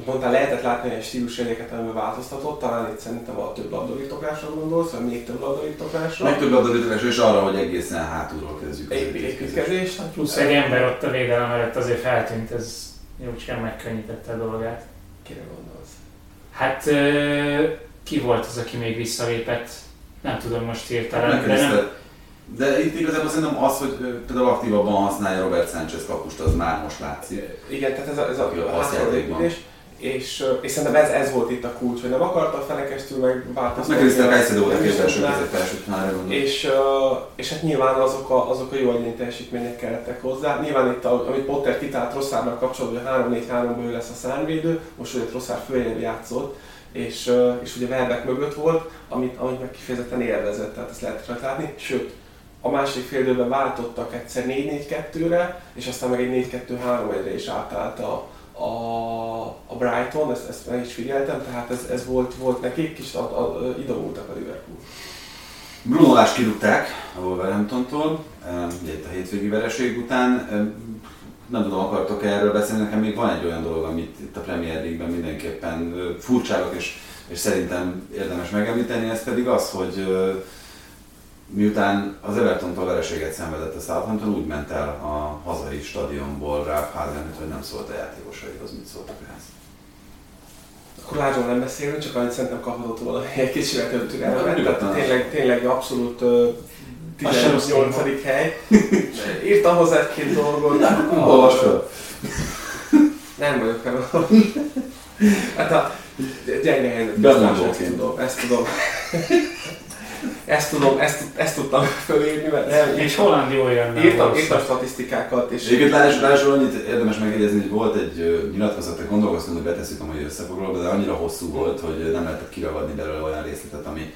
mondtál, lehetett látni egy stílusjegyeket, amiben változtatott, talán itt szerintem a több labdarítokásra gondolsz, vagy még több labdarítokásra. Még több labdarítokásra, és arra, hogy egészen hátulról kezdjük az építkezés. Plusz egy ember ott a védelem előtt azért feltűnt, ez jócskán megkönnyítette a dolgát. Kire gondolsz? Hát ki volt az, aki még visszalépett? Nem tudom most hirtelen. De, nem... de itt igazából szerintem az, hogy például aktívabban használja Robert Sánchez kapust, az már most látszik. Igen, tehát ez a, ez a, a, a és, és szerintem ez, ez volt itt a kulcs, hogy nem akarta a fenekestül megváltoztatni. Meg Krisztel Kajszedó volt a két első és, és hát nyilván azok a, azok a jó egyéni teljesítmények kellettek hozzá. Nyilván itt, a, amit Potter kitalált Rosszárnak kapcsolatban, hogy 3-4-3-ból ő lesz a szárnyvédő, most ugye Rosszár följebb játszott, és, és ugye Verbek mögött volt, amit, amit meg kifejezetten élvezett, tehát ezt lehet látni. Sőt, a második fél váltottak egyszer 4-4-2-re, és aztán meg egy 4-2-3-1-re is átállt a, a, a Brighton, ezt, ezt meg is figyeltem, tehát ez, ez volt, volt nekik, kicsit idomultak a Liverpool. Bruno Lás kirúgták a Wolverhamptontól, ugye itt a hétvégi vereség után. Nem tudom, akartok erről beszélni, nekem még van egy olyan dolog, amit itt a Premier League-ben mindenképpen furcsálok, és, és szerintem érdemes megemlíteni, ez pedig az, hogy miután az Everton vereséget szenvedett a Southampton, úgy ment el a hazai stadionból Ralph Hasenhüttl, hogy nem szólt a játékosaihoz, mit szóltak ehhez. Akkor Lázsról nem beszélünk, csak annyit szerintem kaphatott volna egy kicsivel több türelmet. Tehát tényleg, tényleg abszolút uh, 18. hely. Írtam hozzá egy-két dolgot. Olvasd fel. Nem vagyok fel. Hát a gyenge helyzet. Ezt tudom. Ezt tudom ezt tudom, ezt, ezt tudtam fölírni, mert nem. És Holland jól jönne. Írtam, írtam statisztikákat. És... Egyébként Lázsról annyit érdemes megjegyezni, hogy volt egy nyilatkozat, hogy gondolkoztunk, hogy beteszük a mai összefoglalóba, de annyira hosszú volt, hogy nem lehetett kiragadni belőle olyan részletet, ami,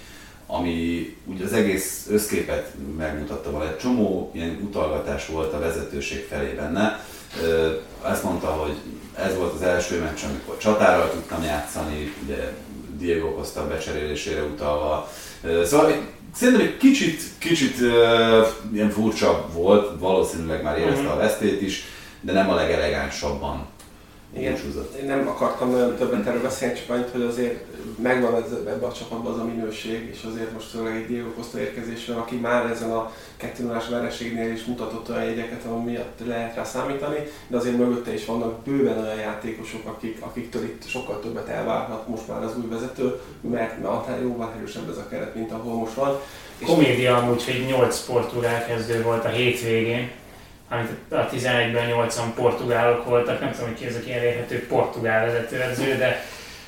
ami ugye az egész összképet megmutatta volna. Egy csomó ilyen utalgatás volt a vezetőség felé benne. Ezt mondta, hogy ez volt az első meccs, amikor csatára tudtam játszani, ugye Diego Costa becserélésére utalva. Szóval szerintem egy kicsit, kicsit ilyen furcsa volt, valószínűleg már érezte a vesztét is, de nem a legelegánsabban igen, búcsúzott. én nem akartam nagyon többet erről beszélni, csak annyit, hogy azért megvan ez, ebbe a csapatban az a minőség, és azért most főleg egy Diego Costa érkezésre, aki már ezen a 2 0 vereségnél is mutatott olyan jegyeket, ami miatt lehet rá számítani, de azért mögötte is vannak bőven olyan játékosok, akik, akiktől itt sokkal többet elvárhat most már az új vezető, mert annál jóval erősebb ez a keret, mint ahol most van. Komédia amúgy, hogy 8 portugál kezdő volt a hétvégén, amit a 11-ben 8-an portugálok voltak, nem tudom, hogy ki az, aki elérhető portugál vezetőedző, de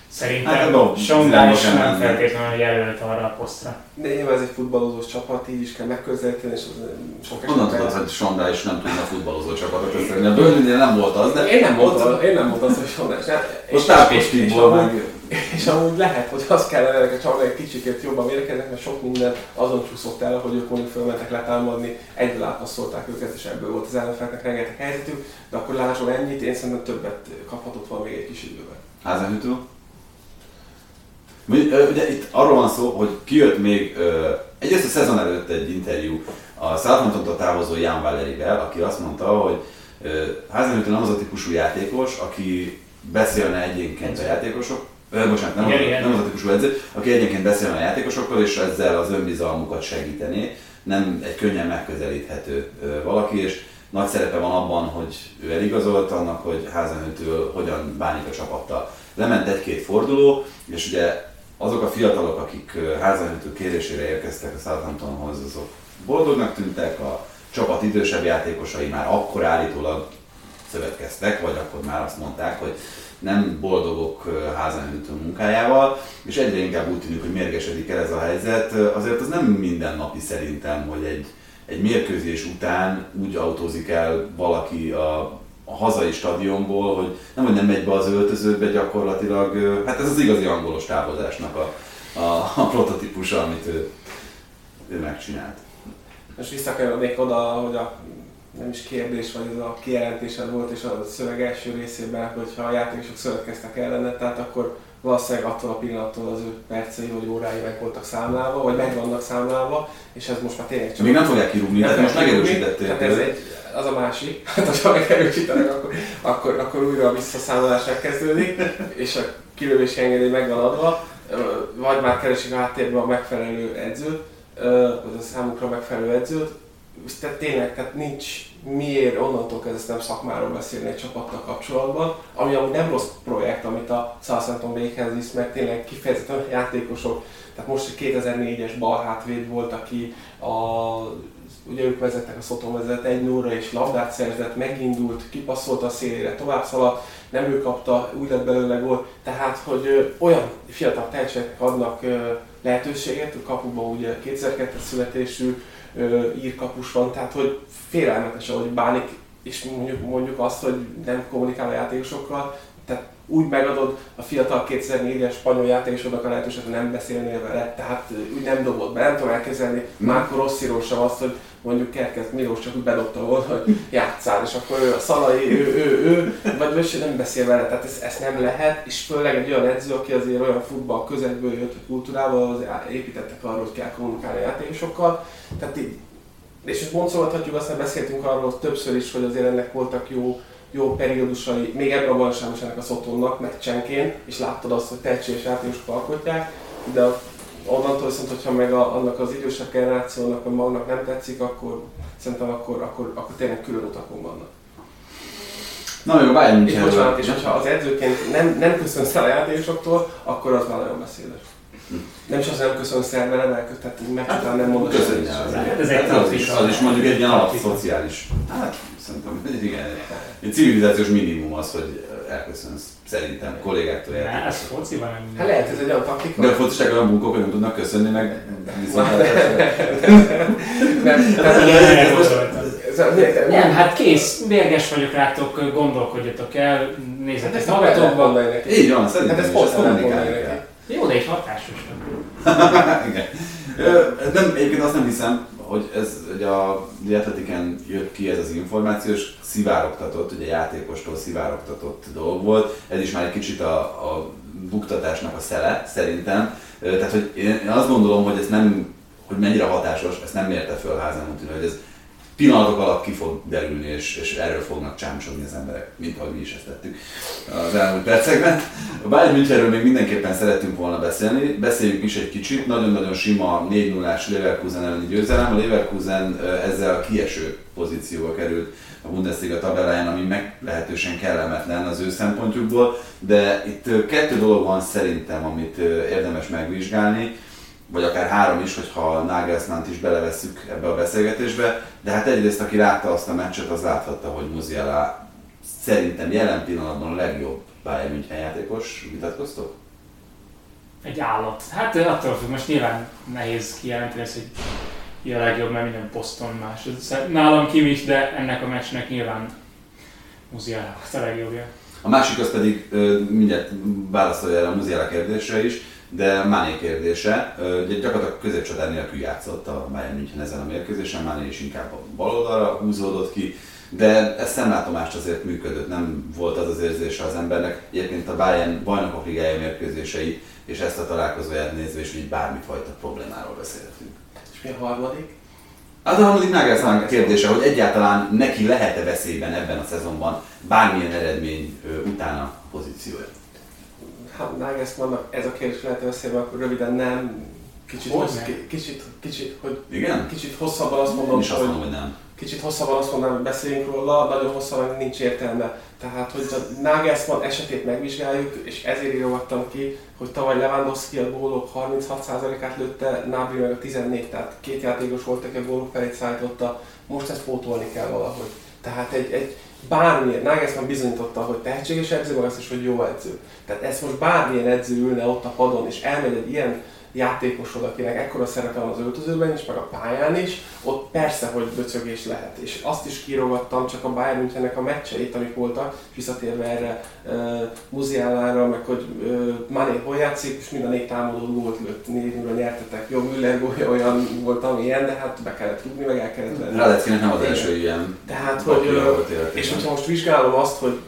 szerintem hát, Sondá is nem feltétlenül jelölt arra a posztra. De nyilván ez egy futballozós csapat, így is kell megközelíteni, és sok esetben... Honnan tudod, hogy Sondá is nem tudna futballozó csapatot összevenni? A Burnley nem volt az, de... Én nem voltam, én nem voltam az, hogy Sondá is. Most Ápos meg... És amúgy lehet, hogy az kellene hogy a csapat egy kicsikét jobban mérkeznek, mert sok minden azon csúszott el, hogy ők mondjuk fölmentek letámadni, egyből átpasszolták őket, és ebből volt az ellenfeleknek rengeteg helyzetük, de akkor lásson ennyit, én szerintem többet kaphatott volna még egy kis időben. Házenhűtő? Ugye itt arról van szó, hogy kijött még egyrészt a szezon előtt egy interjú a Southampton-tól távozó Jan Valerivel, aki azt mondta, hogy Házenhűtő nem az a típusú játékos, aki beszélne egyénként a játékosok, Ö, bocsánat, nem, igen, az, igen. nem az a típusú edző, aki egyenként beszélne a játékosokkal, és ezzel az önbizalmukat segíteni. Nem egy könnyen megközelíthető valaki, és nagy szerepe van abban, hogy ő eligazolt annak, hogy Házenhőtől hogyan bánik a csapattal. Lement egy-két forduló, és ugye azok a fiatalok, akik Házenhőtől kérésére érkeztek a Southamptonhoz, azok boldognak tűntek, a csapat idősebb játékosai már akkor állítólag szövetkeztek, vagy akkor már azt mondták, hogy nem boldogok házan munkájával, és egyre inkább úgy tűnik, hogy mérgesedik el ez a helyzet. Azért az nem mindennapi szerintem, hogy egy, egy mérkőzés után úgy autózik el valaki a, a hazai stadionból, hogy nem, hogy nem megy be az öltözőbe gyakorlatilag, hát ez az igazi angolos távozásnak a, a, a prototípusa, amit ő, ő megcsinált. Most visszakerülnék oda, hogy a nem is kérdés, vagy ez a kijelentésed volt, és a szöveg első részében, hogyha a játékosok szövetkeztek ellene, tehát akkor valószínűleg attól a pillanattól az ő percei vagy órái meg voltak számlálva, vagy meg vannak számlálva, és ez most már tényleg csak... Még nem fogják kirúgni, tehát most megerősítették. Tehát ez egy, az a másik, hát ha megerősítenek, akkor, akkor, akkor újra a visszaszámolás megkezdődik, és a kilövési engedély meg van adva, vagy már keresik a háttérben a megfelelő edzőt, vagy a számukra megfelelő edzőt, tehát tényleg, tehát nincs miért onnantól kezdve nem szakmáról beszélni egy csapattal kapcsolatban, ami amúgy nem rossz projekt, amit a Southampton véghez visz, mert tényleg kifejezetten játékosok, tehát most egy 2004-es bal hátvéd volt, aki a, ugye ők vezettek a Szoton vezet egy 0 és labdát szerzett, megindult, kipasszolta a szélére, tovább szaladt, nem ő kapta, úgy lett belőle gól, tehát hogy ö, olyan fiatal tehetségek adnak ö, lehetőséget, a kapuban ugye 2002-es születésű, írkapus van, tehát hogy félelmetes, ahogy bánik, és mondjuk, mondjuk azt, hogy nem kommunikál a játékosokkal, tehát úgy megadod a fiatal 2004-es spanyol játékosodnak a lehetőséget, hogy nem beszélnél vele, tehát úgy nem dobott be, nem tudom elképzelni. Márko Rossziról sem azt, hogy mondjuk Kerkez Milos csak úgy bedobta volna, hogy játszál, és akkor ő a Szalai, ő, ő, ő, vagy ő nem beszél vele, tehát ezt, ezt nem lehet, és főleg egy olyan edző, aki azért olyan futball közegből jött, a kultúrával, az építettek arról, hogy kell kommunikálni a játékosokkal, tehát így, és most boncolhatjuk, aztán beszéltünk arról többször is, hogy azért ennek voltak jó, jó periódusai, még ebben a bajnokságban ennek a Szotonnak, meccsenként, és láttad azt, hogy tehetséges játékosok alkotják, de onnantól viszont, hogyha meg a, annak az idősebb generációnak, vagy magnak nem tetszik, akkor szerintem akkor, akkor, akkor tényleg külön utakon vannak. Na jó, várjunk És bocsánat, és hogyha az edzőként nem, nem köszönsz el a játékosoktól, akkor az már nagyon beszédes. Nem is az nem köszönsz el, mert nem elkötett, mert hát, nem mondod. Köszönjük. Ez egy az, is, az is mondjuk egy ilyen alapszociális. Hát szerintem, igen, egy civilizációs minimum az, hogy elköszönsz szerintem kollégáktól játékosok. Ez fociban nem Hát lehet, ez egy olyan taktika. De a focisták olyan bunkók, hogy nem tudnak köszönni, meg viszont nem, hát kész, mérges vagyok rátok, gondolkodjatok el, nézzetek magatokba. Így van, szerintem hát ez is, ezt kommunikálni kell. Jó, de egy hatásos. Igen. Nem, egyébként azt nem hiszem, hogy ez hogy a Dietletiken jött ki ez az információ, és szivárogtatott, ugye játékostól szivárogtatott dolog volt. Ez is már egy kicsit a, a buktatásnak a szele, szerintem. Tehát, hogy én azt gondolom, hogy ez nem, hogy mennyire hatásos, ezt nem mérte föl házan, hogy ez pillanatok alatt ki fog derülni, és, és erről fognak csámsogni az emberek, mint ahogy mi is ezt tettük az elmúlt percekben. A Bayern Münchenről még mindenképpen szeretünk volna beszélni, beszéljünk is egy kicsit, nagyon-nagyon sima 4 0 Leverkusen elleni győzelem, a Leverkusen ezzel a kieső pozícióba került a Bundesliga tabelláján, ami meglehetősen kellemetlen az ő szempontjukból, de itt kettő dolog van szerintem, amit érdemes megvizsgálni vagy akár három is, hogyha Nagelsmann is belevesszük ebbe a beszélgetésbe, de hát egyrészt aki látta azt a meccset, az láthatta, hogy Musiala szerintem jelen pillanatban a legjobb Bayern München játékos. Vitatkoztok? Egy állat. Hát attól függ, most nyilván nehéz kijelenteni ezt, hogy ki a legjobb, mert minden poszton más. Nálam Kim is, de ennek a meccsnek nyilván Musiala a legjobbja. A másik az pedig, mindjárt válaszolja erre a Musiala kérdésre is, de Máné kérdése, gyakorlatilag középcsatár nélkül játszott a Bayern München ezen a mérkőzésen, Máné is inkább a bal oldalra húzódott ki, de ez szemlátomást azért működött, nem volt az az érzése az embernek. Egyébként a Bayern bajnokok ligája mérkőzései és ezt a találkozóját nézve is így bármifajta problémáról beszélhetünk. És mi a harmadik? Hát a harmadik Nagelsmann kérdése, hogy egyáltalán neki lehet-e veszélyben ebben a szezonban bármilyen eredmény utána pozíciója? Hát Nagelsmannnak ez a kérdés lehet veszélyben, akkor röviden nem, Kicsit, Hogy hossz, kicsit, kicsit, hogy Igen? kicsit hosszabban azt mondom, azt mondom, hogy nem. kicsit hosszabban azt mondanám, hogy beszéljünk róla, nagyon hosszabban nincs értelme. Tehát, hogy a Nagelsmann esetét megvizsgáljuk, és ezért írogattam ki, hogy tavaly Lewandowski a gólok 36%-át lőtte, Nabri meg a 14, tehát két játékos volt, aki a gólok felét szállította, most ezt pótolni kell valahogy. Tehát egy, egy bármilyen, Nagelsmann bizonyította, hogy tehetséges edző, meg azt is, hogy jó edző. Tehát ezt most bármilyen edző ülne ott a padon, és elmegy egy ilyen játékosod, akinek ekkora szerepe van az öltözőben is, meg a pályán is, ott persze, hogy böcögés lehet. És azt is kírogattam csak a Bayern Münchennek a meccseit, amik voltak, visszatérve erre uh, Muziálára, meg hogy uh, Mané hol játszik, és mind a négy támadó gólt lőtt, négy nulla nyertetek. Jó, Müller gólja olyan volt, amilyen, de hát be kellett rúgni, meg el kellett venni. Raleckinek nem az első ilyen Tehát, hogy, és hogyha most vizsgálom azt, hogy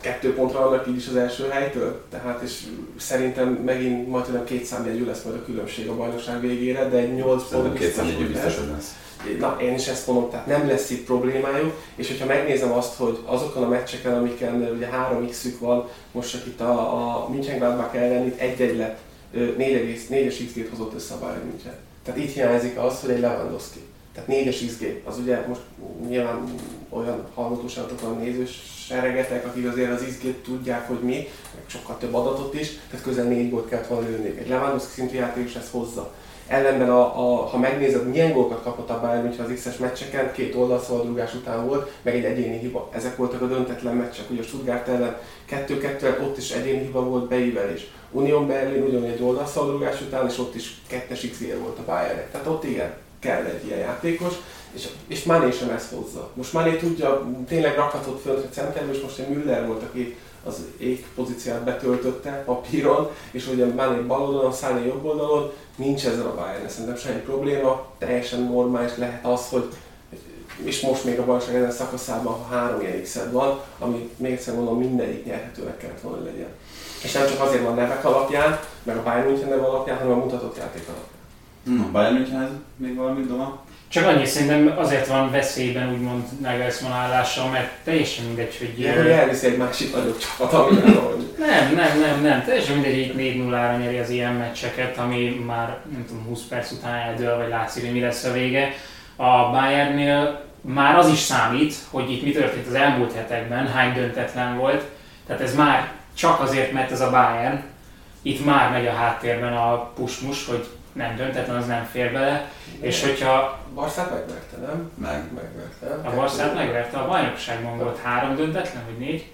kettő pontra vannak így is az első helytől, tehát és szerintem megint majd tudom két számjegyű lesz majd a különbség a bajnokság végére, de egy 8 Szerintem pont két hogy biztos, hogy lesz. Na, én is ezt mondom, tehát nem lesz itt problémájuk, és hogyha megnézem azt, hogy azokon a meccseken, amiken ugye 3x-ük van, most csak itt a, a München-Gladbach ellen itt egy-egy lett, 4,4-es XG-t hozott össze a Bayern München. Tehát itt hiányzik az, hogy egy Lewandowski. Tehát 4-es XG, az ugye most nyilván olyan hallgatóságotok van nézős seregetek, akik azért az XG-t tudják, hogy mi, meg sokkal több adatot is, tehát közel 4 gólt kellett volna lőni. Egy Lewandowski szintű játékos ezt hozza. Ellenben, a, a, ha megnézed, milyen gólokat kapott a Bayern München az X-es meccseken, két oldalszabadrugás után volt, meg egy egyéni hiba. Ezek voltak a döntetlen meccsek, ugye a Stuttgart ellen 2-2 ott is egyéni hiba volt beívelés. Union Berlin ugyanúgy egy oldalszabadrugás után, és ott is kettes x volt a Bayernnek. Tehát ott igen, kell egy ilyen játékos, és, és Mané sem ezt hozza. Most Mané tudja, tényleg rakhatott föl a centerbe, és most egy Müller volt, aki az ég pozíciát betöltötte papíron, és ugye Mané bal oldalon, Sané jobb oldalon, nincs ezzel a Bayern, szerintem semmi probléma, teljesen normális lehet az, hogy és most még a bajnokság ezen szakaszában, három ilyen van, ami még egyszer mondom, mindegyik nyerhetőnek kellett volna hogy legyen. És nem csak azért van nevek alapján, meg a Bayern München neve alapján, hanem a mutatott játék alapján. No, Bayern Münchenhez még valami doma? Csak annyi szerintem azért van veszélyben úgymond Nagelsmann állása, mert teljesen mindegy, hogy... Ilyen, hogy elviszi egy másik nagyobb csapat, hogy Nem, nem, nem, nem. Teljesen mindegy, hogy itt 4 0 ra nyeri az ilyen meccseket, ami már nem tudom, 20 perc után eldől, vagy látszik, hogy mi lesz a vége. A Bayernnél már az is számít, hogy itt mi történt az elmúlt hetekben, hány döntetlen volt. Tehát ez már csak azért, mert ez a Bayern. Itt már megy a háttérben a pusmus, hogy nem döntetlen, az nem fér bele. És hogyha Barszát megverte, nem? Meg. Megverte. nem? a Barszát megverte, a bajnokságban volt három döntetlen, vagy négy?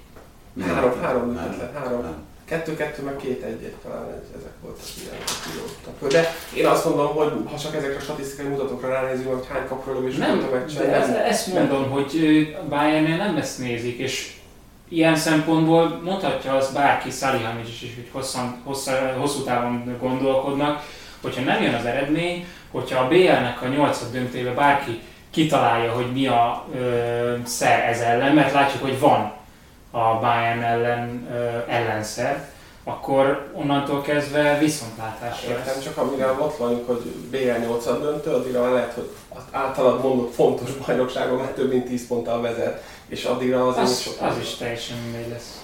Három, három Nem. döntetlen, három. Nem. Kettő-kettő, meg két-egy-egy talán egy, ezek voltak ilyen. De én azt mondom, hogy ha csak ezekre a statisztikai mutatókra ránézünk, hogy hány kapról is Nem, a meccsen, de ez, nem. ezt mondom, hogy ö, a Bayernnél nem ezt nézik, és ilyen szempontból mondhatja az bárki, Salihamidzic is, hogy hosszan, hosszú, hosszú távon gondolkodnak, hogyha nem jön az eredmény, hogyha a BL-nek a nyolcad döntőbe bárki kitalálja, hogy mi a ö, szer ez ellen, mert látjuk, hogy van a Bayern ellen ö, ellenszer, akkor onnantól kezdve viszontlátás Értem, csak amire ott vagyunk, hogy BL 8 döntő, addigra már lehet, hogy az általad mondott fontos bajnokságon már több mint 10 ponttal vezet, és addigra az, Az, sok az is teljesen mindegy lesz.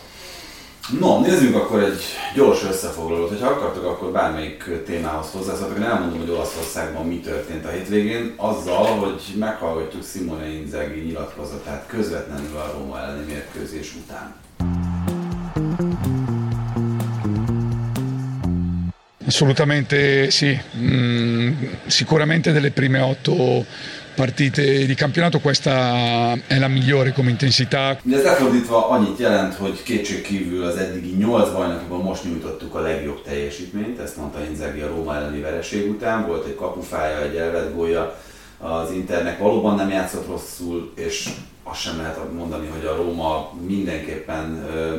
No, nézzünk akkor egy gyors összefoglalót. Ha akartok, akkor bármelyik témához hozzászóltok. Én elmondom, hogy Olaszországban mi történt a hétvégén, azzal, hogy meghallgatjuk Simone Inzaghi nyilatkozatát közvetlenül a Róma elleni mérkőzés után. Assolutamente sì, Mm, sicuramente delle prime otto partite di campionato questa è la migliore come intensità, Ugye ez lefordítva annyit jelent, hogy kétség kívül az eddigi 8 bajnokiban most nyújtottuk a legjobb teljesítményt, ezt mondta Inzaghi a Róma elleni vereség után, volt egy kapufája, egy elvett gólja az Internek, valóban nem játszott rosszul, és azt sem lehet mondani, hogy a Róma mindenképpen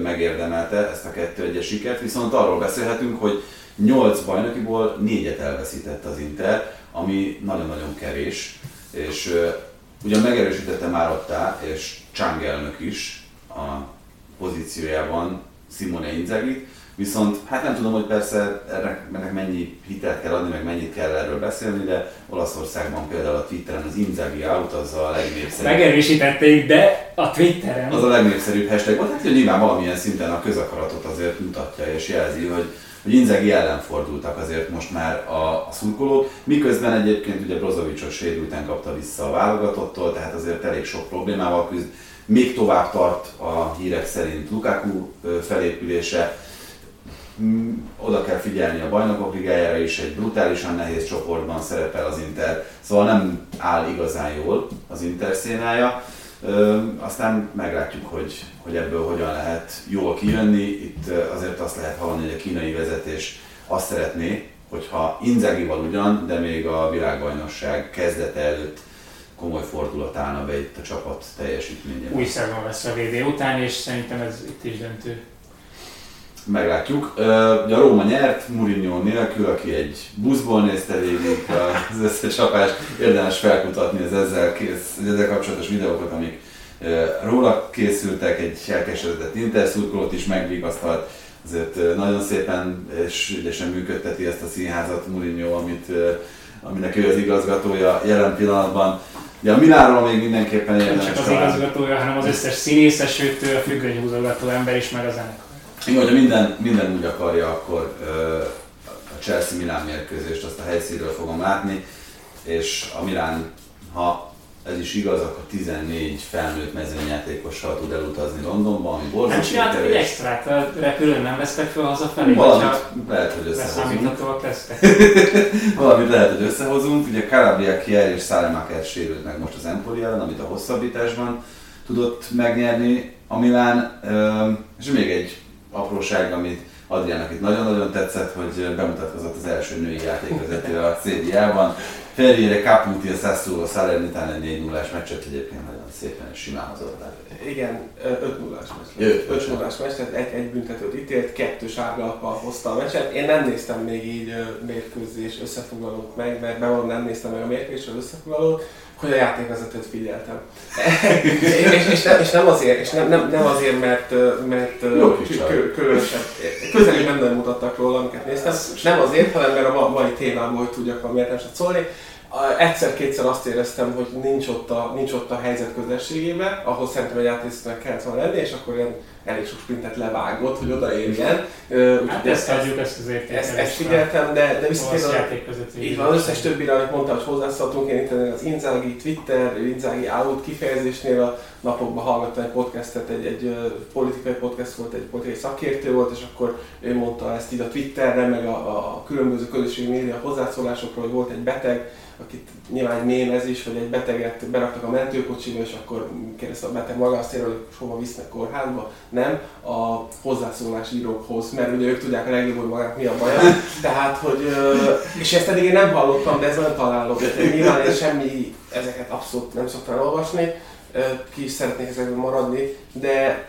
megérdemelte ezt a 2-1-es sikert, viszont arról beszélhetünk, hogy 8 bajnokiból 4-et elveszített az Inter, ami nagyon-nagyon kevés, és ugyan megerősítette Márottá és Csang elnök is a pozíciójában Simone Inzaghi, viszont hát nem tudom, hogy persze ennek, ennek mennyi hitelt kell adni, meg mennyit kell erről beszélni, de Olaszországban például a Twitteren az Inzaghi out az a legnépszerűbb. Megerősítették, de a Twitteren. Az a legnépszerűbb hashtag. Volt, hát hogy nyilván valamilyen szinten a közakaratot azért mutatja és jelzi, hogy, hogy Inzaghi ellen fordultak azért most már a, a szurkolók, miközben egyébként ugye Brozovicsot sérülten kapta vissza a válogatottól, tehát azért elég sok problémával küzd. Még tovább tart a hírek szerint Lukaku felépülése, mm, oda kell figyelni a bajnokok ligájára is, egy brutálisan nehéz csoportban szerepel az Inter, szóval nem áll igazán jól az Inter szénája. Aztán meglátjuk, hogy, hogy ebből hogyan lehet jól kijönni. Itt azért azt lehet hallani, hogy a kínai vezetés azt szeretné, hogyha Inzagival ugyan, de még a világbajnokság kezdete előtt komoly fordulat állna be itt a csapat teljesítményében. Új szezon lesz a VB után, és szerintem ez itt is döntő. Meglátjuk. A Róma nyert, Mourinho nélkül, aki egy buszból nézte végig az összecsapást. Érdemes felkutatni az ezzel, kész, ezzel kapcsolatos videókat, amik róla készültek, egy elkeseredett interszurkolót is megvigasztalt. Azért nagyon szépen és ügyesen működteti ezt a színházat Mourinho, amit, aminek ő az igazgatója jelen pillanatban. Ja, a Milánról még mindenképpen érdemes Nem csak az igazgatója, hanem az összes színésze, sőt a függönyhúzogató ember is, meg a zenekar. Igen, hogyha minden, minden úgy akarja, akkor a Chelsea-Milán mérkőzést azt a helyszínről fogom látni, és a Milán, ha ez is igaz, akkor 14 felnőtt mezőnyjátékossal tud elutazni Londonba, ami borzasztó. Nem csináltak egy extrát, a repülőn nem vesztek fel hazafelé? Valamit lehet, hogy összehozunk. Valamit lehet, hogy összehozunk. Ugye Calabria Kier és Salemaker sérült meg most az Empoli ellen, amit a hosszabbításban tudott megnyerni a Milán. És még egy apróság, amit Adriának itt nagyon-nagyon tetszett, hogy bemutatkozott az első női játékvezető a CDA-ban. Ferriere Caputi a Sassuolo Salernitán egy 4 0 meccset egyébként nagyon szépen és simán hozott Igen, 5 0 meccs. 5 0 meccs, tehát egy, egy büntetőt ítélt, kettő sárgalappal hozta a meccset. Én nem néztem még így mérkőzés összefoglalót meg, mert bevallom nem néztem meg a mérkőzés összefoglalót hogy a játékvezetőt figyeltem. és, és, nem, és, nem, azért, és nem, nem, nem azért, mert, mert különösen, közelében nem mutattak róla, amiket néztem, nem azért, hanem mert a mai témából, hogy tudjak valami értelmeset szólni. Egyszer-kétszer azt éreztem, hogy nincs ott a, nincs ott a helyzet közösségében, ahol szerintem egy játékvezetőnek kellett volna lenni, és akkor ilyen elég sok sprintet levágott, hogy odaérjen. Hát ezt adjuk, ezt az Ezt, ezt figyeltem, de, de viszont én így van, az összes többire, amit mondtam, hogy hozzászóltunk, én itt az Inzaghi Twitter, Inzaghi out kifejezésnél a napokban hallgattam egy podcastet, egy, egy politikai podcast volt, egy politikai szakértő volt, és akkor ő mondta ezt így a Twitterre, meg a, a különböző közösségi média hozzászólásokról, hogy volt egy beteg, akit nyilván egy mémezés, vagy egy beteget beraktak a mentőkocsiba, és akkor kérdezte a beteg maga azt hogy hova visznek kórházba. Nem, a hozzászólás írókhoz, mert ugye ők tudják a legjobb, hogy magát mi a baja. Tehát, hogy, és ezt eddig én nem hallottam, de ez nem találok. Nyilván én semmi, ezeket abszolút nem szoktam olvasni, ki is szeretnék ezekben maradni, de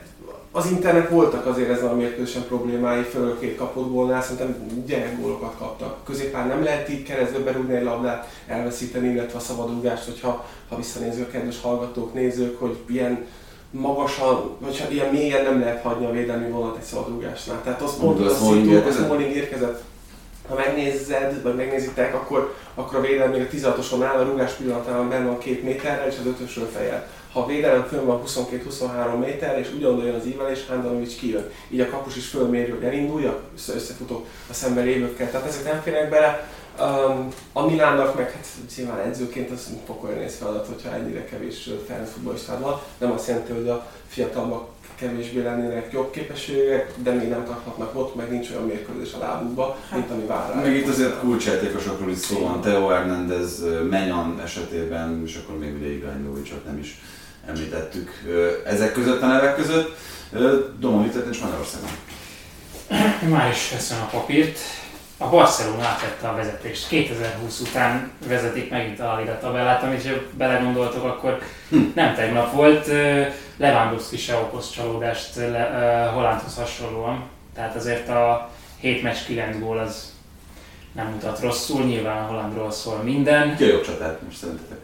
az internet voltak azért ezen a mérkőzésen problémái, főleg két kapott volna, szerintem gyerekgólokat kaptak. Középen nem lehet így keresztbe berúgni egy labdát, elveszíteni, illetve a szabadrúgást, hogyha ha visszanézők, kedves hallgatók, nézők, hogy ilyen magasan, vagy ha ilyen mélyen nem lehet hagyni a védelmi vonalat egy szabadrúgásnál. Tehát azt mondta, hogy a Smalling érkezett. Ha megnézed, vagy megnézitek, akkor, akkor a védelmi a 16-oson áll, a rúgás pillanatában benne van két méterrel, és az ötösről fejel ha a védelem fönn van 22-23 méter, és ugyanúgy jön az ívelés, Handanovics kijön. Így a kapus is fölméri, hogy elindulja, összefutok a szemben lévőkkel. Tehát ezek nem férnek bele. Um, a Milánnak meg hát nyilván edzőként az pokolja néz feladat, hogyha ennyire kevés felnőtt futballistád van. Nem azt jelenti, hogy a fiatalabbak kevésbé lennének jobb képességek, de még nem tarthatnak ott, meg nincs olyan mérkőzés a lábukba, hát, mint ami vár Meg itt azért kulcsjátékosokról is szó van, Teo Hernández, Menyan esetében, és akkor még ugye Ibrahimovicsot nem is említettük ezek között a nevek között. Doma, mit tettél Magyarországon? Már is veszem a papírt. A Barcelona átvette a vezetést. 2020 után vezetik megint a Liga tabellát, amit ha belegondoltok, akkor hm. nem tegnap volt. Lewandowski se okoz csalódást Hollandhoz hasonlóan. Tehát azért a 7 meccs 9 gól az nem mutat rosszul, nyilván a Hollandról szól minden. Ki a jobb csatát most szerintetek?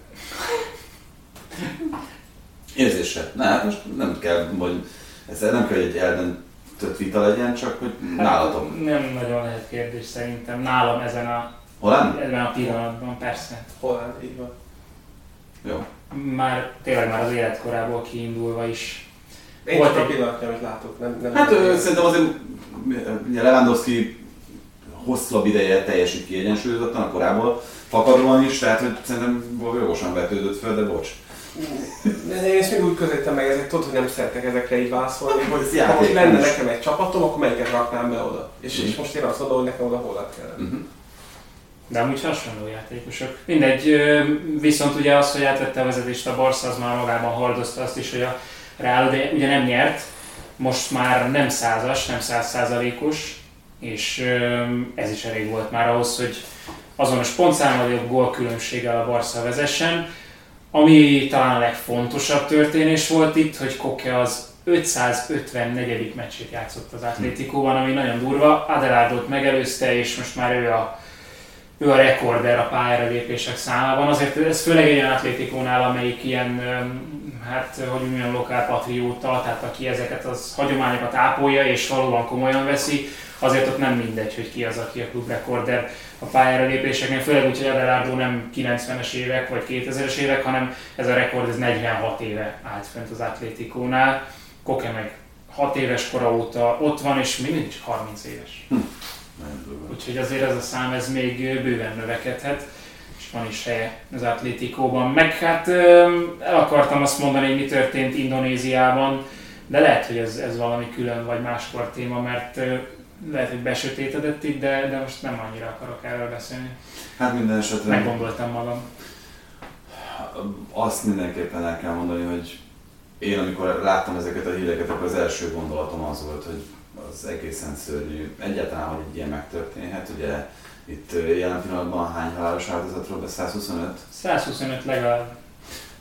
Érzése. Na hát most nem kell, hogy ez nem kell, hogy egy eldöntött vita legyen, csak hogy hát nálatok. Nem nagyon lehet kérdés szerintem. Nálam ezen a, Holland? Ebben a pillanatban, persze. Holland, így van. Jó. Már tényleg már az életkorából kiindulva is. Én Volt csak egy pillanat, amit látok. Nem, nem hát nem szerintem azért Lewandowski hosszabb ideje teljesít kiegyensúlyozottan, a korából fakadóan is, tehát hogy szerintem jogosan vetődött föl, de bocs. Én ezt még úgy közelítem meg, ezek tudod, hogy nem szeretek ezekre így válaszolni, hogy ha most lenne nekem egy csapatom, akkor melyiket raknám be oda. És, és most én azt mondom, hogy nekem oda holland kellene. Mhm. De amúgy hasonló játékosok. Mindegy, viszont ugye az, hogy átvette a vezetést a Barca, az már magában hordozta azt is, hogy a Real ugye, ugye nem nyert, most már nem százas, nem százszázalékos, és ez is elég volt már ahhoz, hogy azonos pontszámmal jobb gólkülönbséggel a Barca vezessen. Ami talán a legfontosabb történés volt itt, hogy Koke az 554. meccsét játszott az Atlétikóban, ami nagyon durva. Adelardot megelőzte, és most már ő a, ő a rekorder a pályára lépések számában. Azért ez főleg egy olyan Atlétikónál, amelyik ilyen, hát hogy mondjam, lokál patrióta, tehát aki ezeket az hagyományokat ápolja és valóban komolyan veszi, azért ott nem mindegy, hogy ki az, aki a klubrekorder a pályára lépéseknél, főleg úgy, hogy Adelardo nem 90-es évek vagy 2000-es évek, hanem ez a rekord ez 46 éve állt fent az Atlétikónál. Koke meg 6 éves kora óta ott van, és mindig csak 30 éves. Durva. Úgyhogy azért ez a szám ez még bőven növekedhet, és van is helye az Atlétikóban. Meg hát el akartam azt mondani, hogy mi történt Indonéziában, de lehet, hogy ez, ez valami külön vagy máskor téma, mert lehet, hogy besötétedett itt, de, de most nem annyira akarok erről beszélni. Hát minden esetre Meggondoltam magam. azt mindenképpen el kell mondani, hogy én amikor láttam ezeket a híreket, akkor az első gondolatom az volt, hogy az egészen szörnyű. Egyáltalán, hogy egy ilyen megtörténhet, ugye itt jelen pillanatban hány halálos áldozatról beszél? 125? 125 legalább.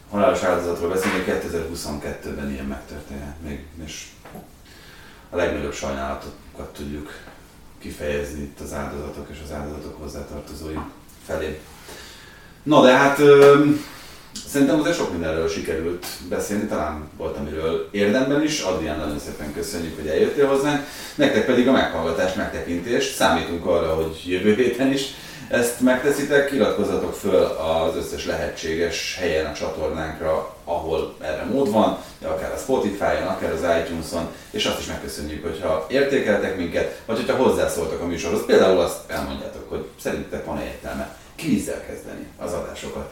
halálos áldozatról beszélni, 2022-ben ilyen megtörténhet még, és a legnagyobb sajnálatokat tudjuk kifejezni itt az áldozatok és az áldozatok hozzátartozói felé. Na de hát szerintem azért sok mindenről sikerült beszélni, talán volt amiről érdemben is. Adrián, nagyon szépen köszönjük, hogy eljöttél hozzánk. Nektek pedig a meghallgatás, megtekintést. Számítunk arra, hogy jövő héten is ezt megteszitek, iratkozzatok föl az összes lehetséges helyen a csatornánkra, ahol erre mód van, de akár a Spotify-on, akár az iTunes-on, és azt is megköszönjük, hogyha értékeltek minket, vagy hogyha hozzászóltak a műsorhoz. Például azt elmondjátok, hogy szerintetek van-e értelme kvízzel kezdeni az adásokat.